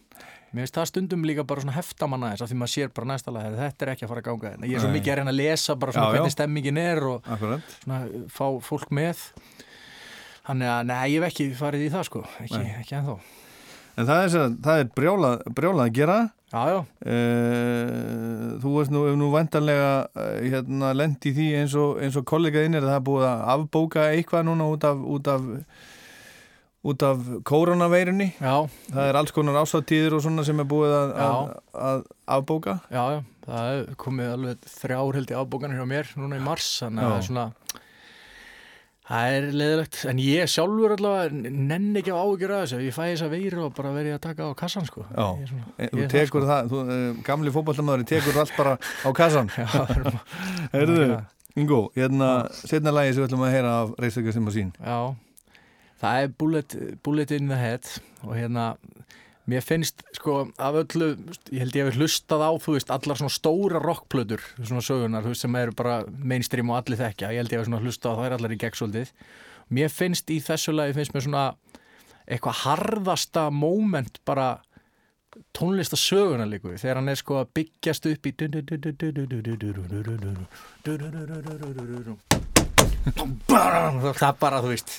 Mér finnst það stundum líka bara svona heftamanna þess að því maður sér bara næsta lag þetta er ekki að fara að ganga þetta. Ég er svo mikið að reyna að lesa bara svona Já, já. hvernig stemmingin er og Akkurat. svona fá fólk með Þannig að nei, ég hef ekki farið í það sko ekki, ekki ennþá En það er, það er brjálað, brjálað að gera Já, já. Þú veist nú, nú vantanlega hérna, lent í því eins og, og kollegaðinn er að það búið að afbóka eitthvað núna út af út af, út af koronaveirunni Já. Það er alls konar ásáttíður og svona sem er búið að, að, að afbóka? Já, já, það komið alveg þrjár held í afbókanir hjá mér núna í mars þannig að það er svona Það er leðilegt, en ég sjálfur allavega nenni ekki á ágjur að þessu, ég fæ þess að veiru og bara verið að taka á kassan sko. Já, svona- Eh, þú tekur sko. það, þú, uh, gamli fótballtamaður tekur allt bara á kassan. Er Nákvæmlega. Ingo, hérna setna lagi sem við ætlum að heyra af reistökja sem að sín Já, það er bullet, bullet in the head. Og hérna, mér finnst sko af öllu, ég held ég hef hlustað á, þú veist, allar svona stóra rockplötur, svona sögunar, þú veist, sem eru bara mainstream og allir þekkja, ég held ég hef svona hlustað á þær allar í gegnsóldið. Mér finnst í þessu lagi, finnst mér svona eitthvað harðasta moment bara tónlistasöguna líku þegar hann er sko að byggjast upp í það bara þú veist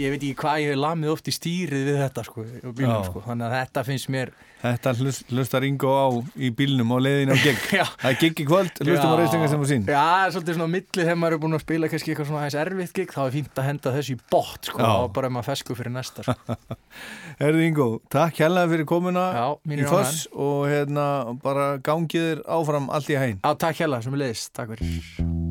ég veit ekki hvað ég hef lamið oft í stýrið við þetta sko, bílnum, sko. þannig að þetta finnst mér Þetta hlust, hlustar Ingo á í bílnum á leiðin á Já. Það er gig í kvöld, hlustum á reistökja sem að sín Já, það er svolítið svona milli þegar maður er búin að spila kannski eitthvað svona aðeins erfitt gig þá er fínt að henda þessu í bótt sko, og bara ef maður fesku fyrir næsta sko. Herðu Ingo, takk hérlega fyrir komuna Já, í mín foss og hérna bara gangið þér áfram allt í hæn Já, takk hérlega sem við leiðist, takk fyrir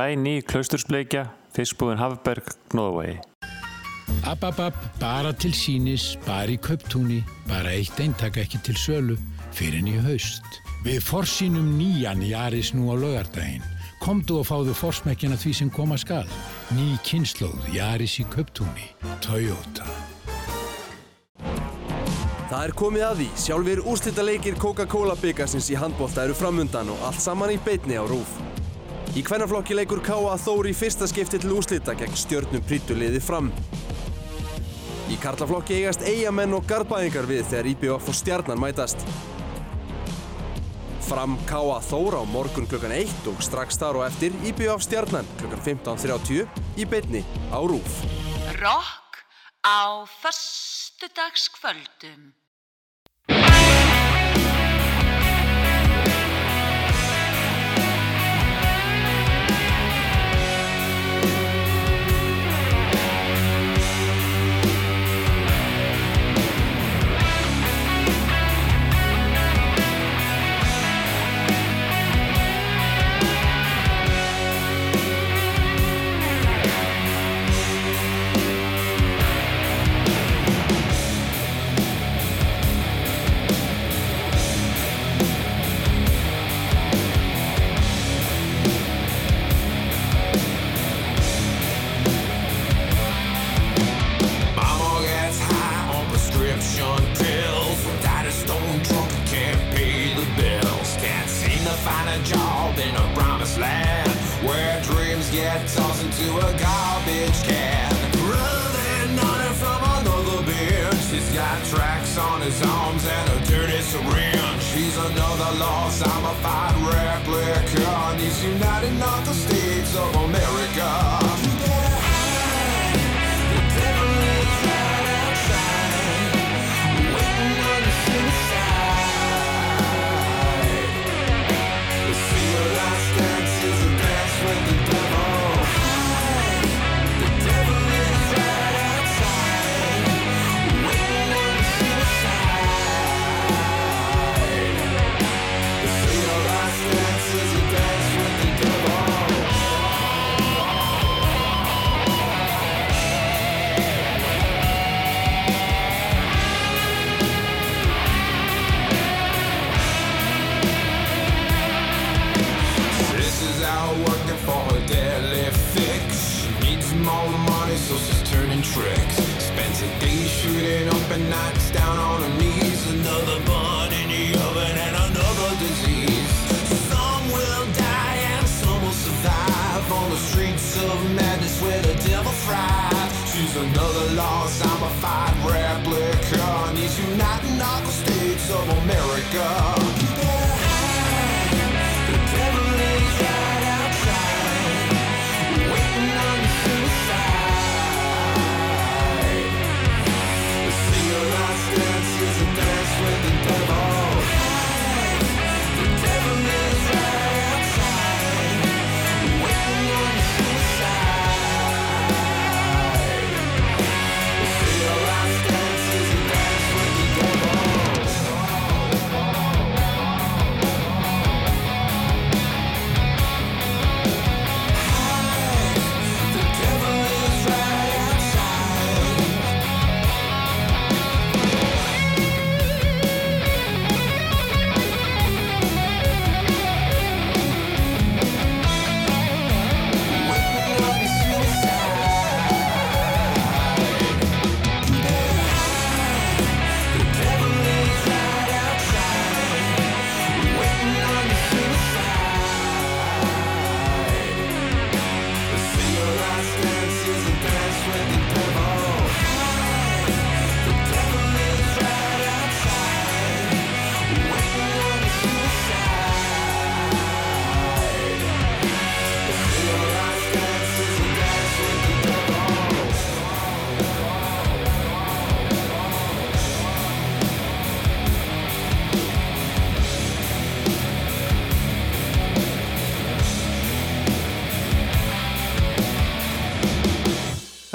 Glæný klaustursbleikja, fiskbúðin Hafberg, app, app, bara til sínis, bara í kauptúni, bara eitt eintak ekki til sölu, fyrir nýju haust. Við forsýnum nýjan Jaris nú á laugardaginn. Komdu og fáðu forsmekkina því sem koma skal. Ný kynnslóð Jaris í kauptúni. Toyota. Það er komið að því. Sjálfur úrslita leikir Coca-Cola byggasins í handbólta eru framundan og allt saman í beitni á rúf. Í hvernaflokki leikur K.A. Þór í fyrsta skipti til úrslita gegn stjörnum prýttuliði fram. Í karlaflokki eigast eigamenn og garbaðingar við þegar IBF og stjarnan mætast. Fram K.A. Þór á morgun klukkan 1 og strax þar og eftir IBF stjarnan klukkan 15.30 í beitni á rúf. Rock á föstudagskvöldum. His arms and a dirty syringe. He's another lost, I'm a fight replica. And he's United States of America. not.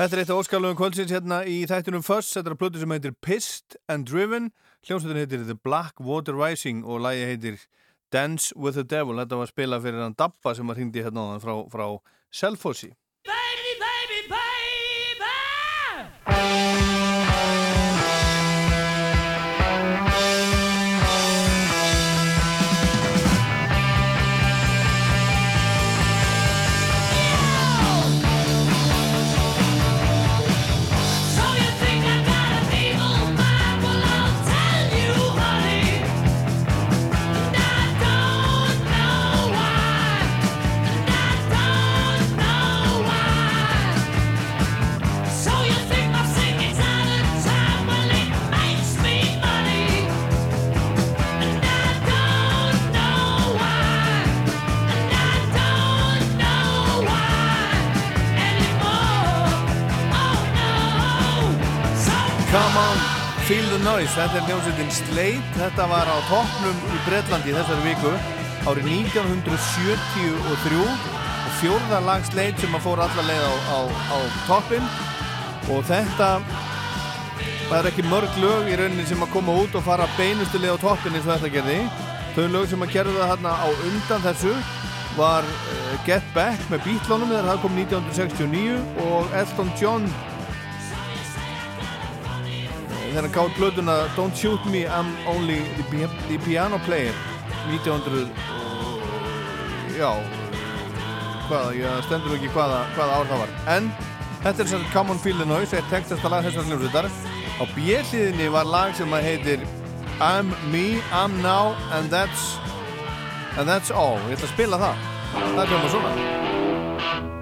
Þetta er eitt af óskalugum kvöldsins hérna í þættunum Fuss, þetta er að plötu sem heitir Pissed and Driven, hljómsveitin heitir The Black Water Rising og lagi heitir Dance with the Devil, þetta var spila fyrir hann Dabba sem var hindi hérna áðan frá, frá Selfossi. Come feel the noise, þetta er hljómsveitin Slate, þetta var á toppnum í Breitlandi þessari viku árið 1973 og fjórða lag Slate sem að fóra alla leið á, á, á toppin og þetta er ekki mörg lög í rauninni sem að koma út og fara beinustu leið á toppin eins og þetta gerði. Þau lög sem að gerðu það hérna á undan þessu var uh, Get Back með Beatlonum þegar það kom 1969 og Elton John þegar hann gáði blöðuna Don't Shoot Me, I'm Only the, the Piano Player 1900 og, já hvaða, ég stendur ekki hvaða, hvaða ár það var. En þetta er svona Come On Feel the Noise er textasta lag þessar hljómsveitar. Á bjelliðinni var lag sem að heitir I'm Me, I'm Now and That's and That's All. Ég ætla að spila það. Það er hljóma svona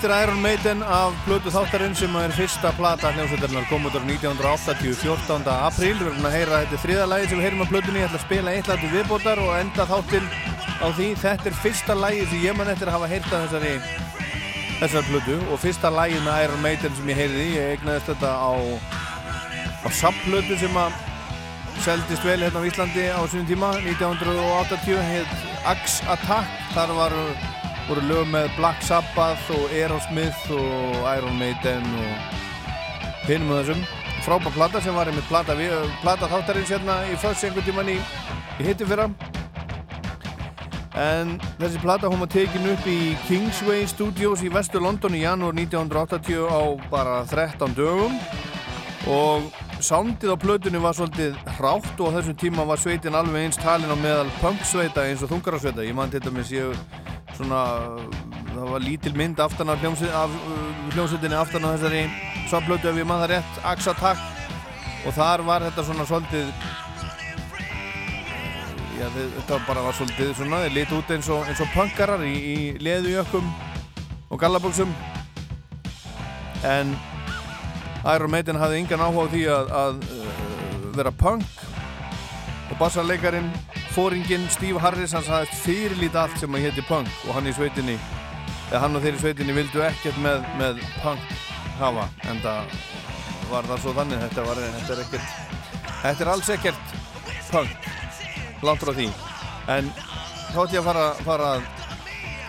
Þetta er Iron Maiden af Blödu þáttarinn sem er fyrsta plata hljómsveitarinnar. Kom út á 1980, 14. apríl. Við erum að heyra þetta þriða lagi sem við heyrum á Blödunni ég ætla að spila eitt lagi viðbótar og enda þáttinn á því. Þetta er fyrsta lagi sem ég man eftir að hafa heyrt af þessari þessar Blödu og fyrsta lagi með Iron Maiden sem ég heyrði ég eignaðist þetta á á samplödu sem að seldist vel hérna á Íslandi á sínum tíma. 1980 heit Axe Attack. Þar var voru lög með Black Sabbath og Aerosmith og Iron Maiden og hinum og þessum. Frábær plata sem var einmitt plata, við, plata þáttarins hérna í fyrst einhvern tíman í, í hitti fyrra. En þessi plata hún var tekin upp í Kingsway Studios í vestu London í janúar 1980 á bara 13 dögum. Og soundið á plötunni var svolítið hrátt og á þessum tíma var sveitin alveg eins talin á meðal punksveita eins og þungarasveita. Ég man til dæmis ég svona það var lítil mynd aftan af, af uh, hljómsveitinni aftan á þessari samplötu ef ég það rétt Axe Attack og þar var þetta svona svolítið já þetta bara var svolítið svona þeir lit út eins og, eins og punkarar í, í leðujökkum og gallabóksum en Iron Maiden hafði engan áhuga á því að, að uh, vera punk. Og bassarleikarin fóringin Steve Harris hann sagðist fyrirlít allt sem að hétti punk og hann í sveitinni eða hann og þeir í sveitinni vildu ekkert með, með punk hafa en það var það svo þannig. Þetta, var, þetta er ekkert þetta er alls ekkert punk langt frá því. En þá ætti ég að fara, fara að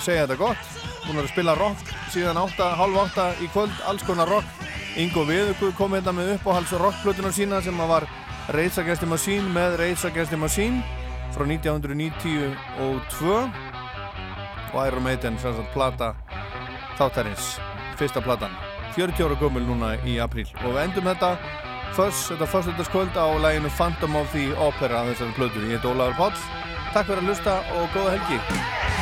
segja þetta gott. Búin að spila rock síðan 8, halv 8 í kvöld, alls konar rock. Ingo Viðugur kom hérna með uppáhalds rockplötuna sína sem var Rage Against the Machine með Rage Against the Machine frá 1992 og Iron Maiden sagt plata þáttarins, fyrsta platan 40 ára gömul núna í apríl og við endum þetta Föss, þetta fyrstöldaskvöld á læginu Phantom of the Opera þessari plötu. Ég heit Ólaður Páll. Takk fyrir að hlusta og góða helgi.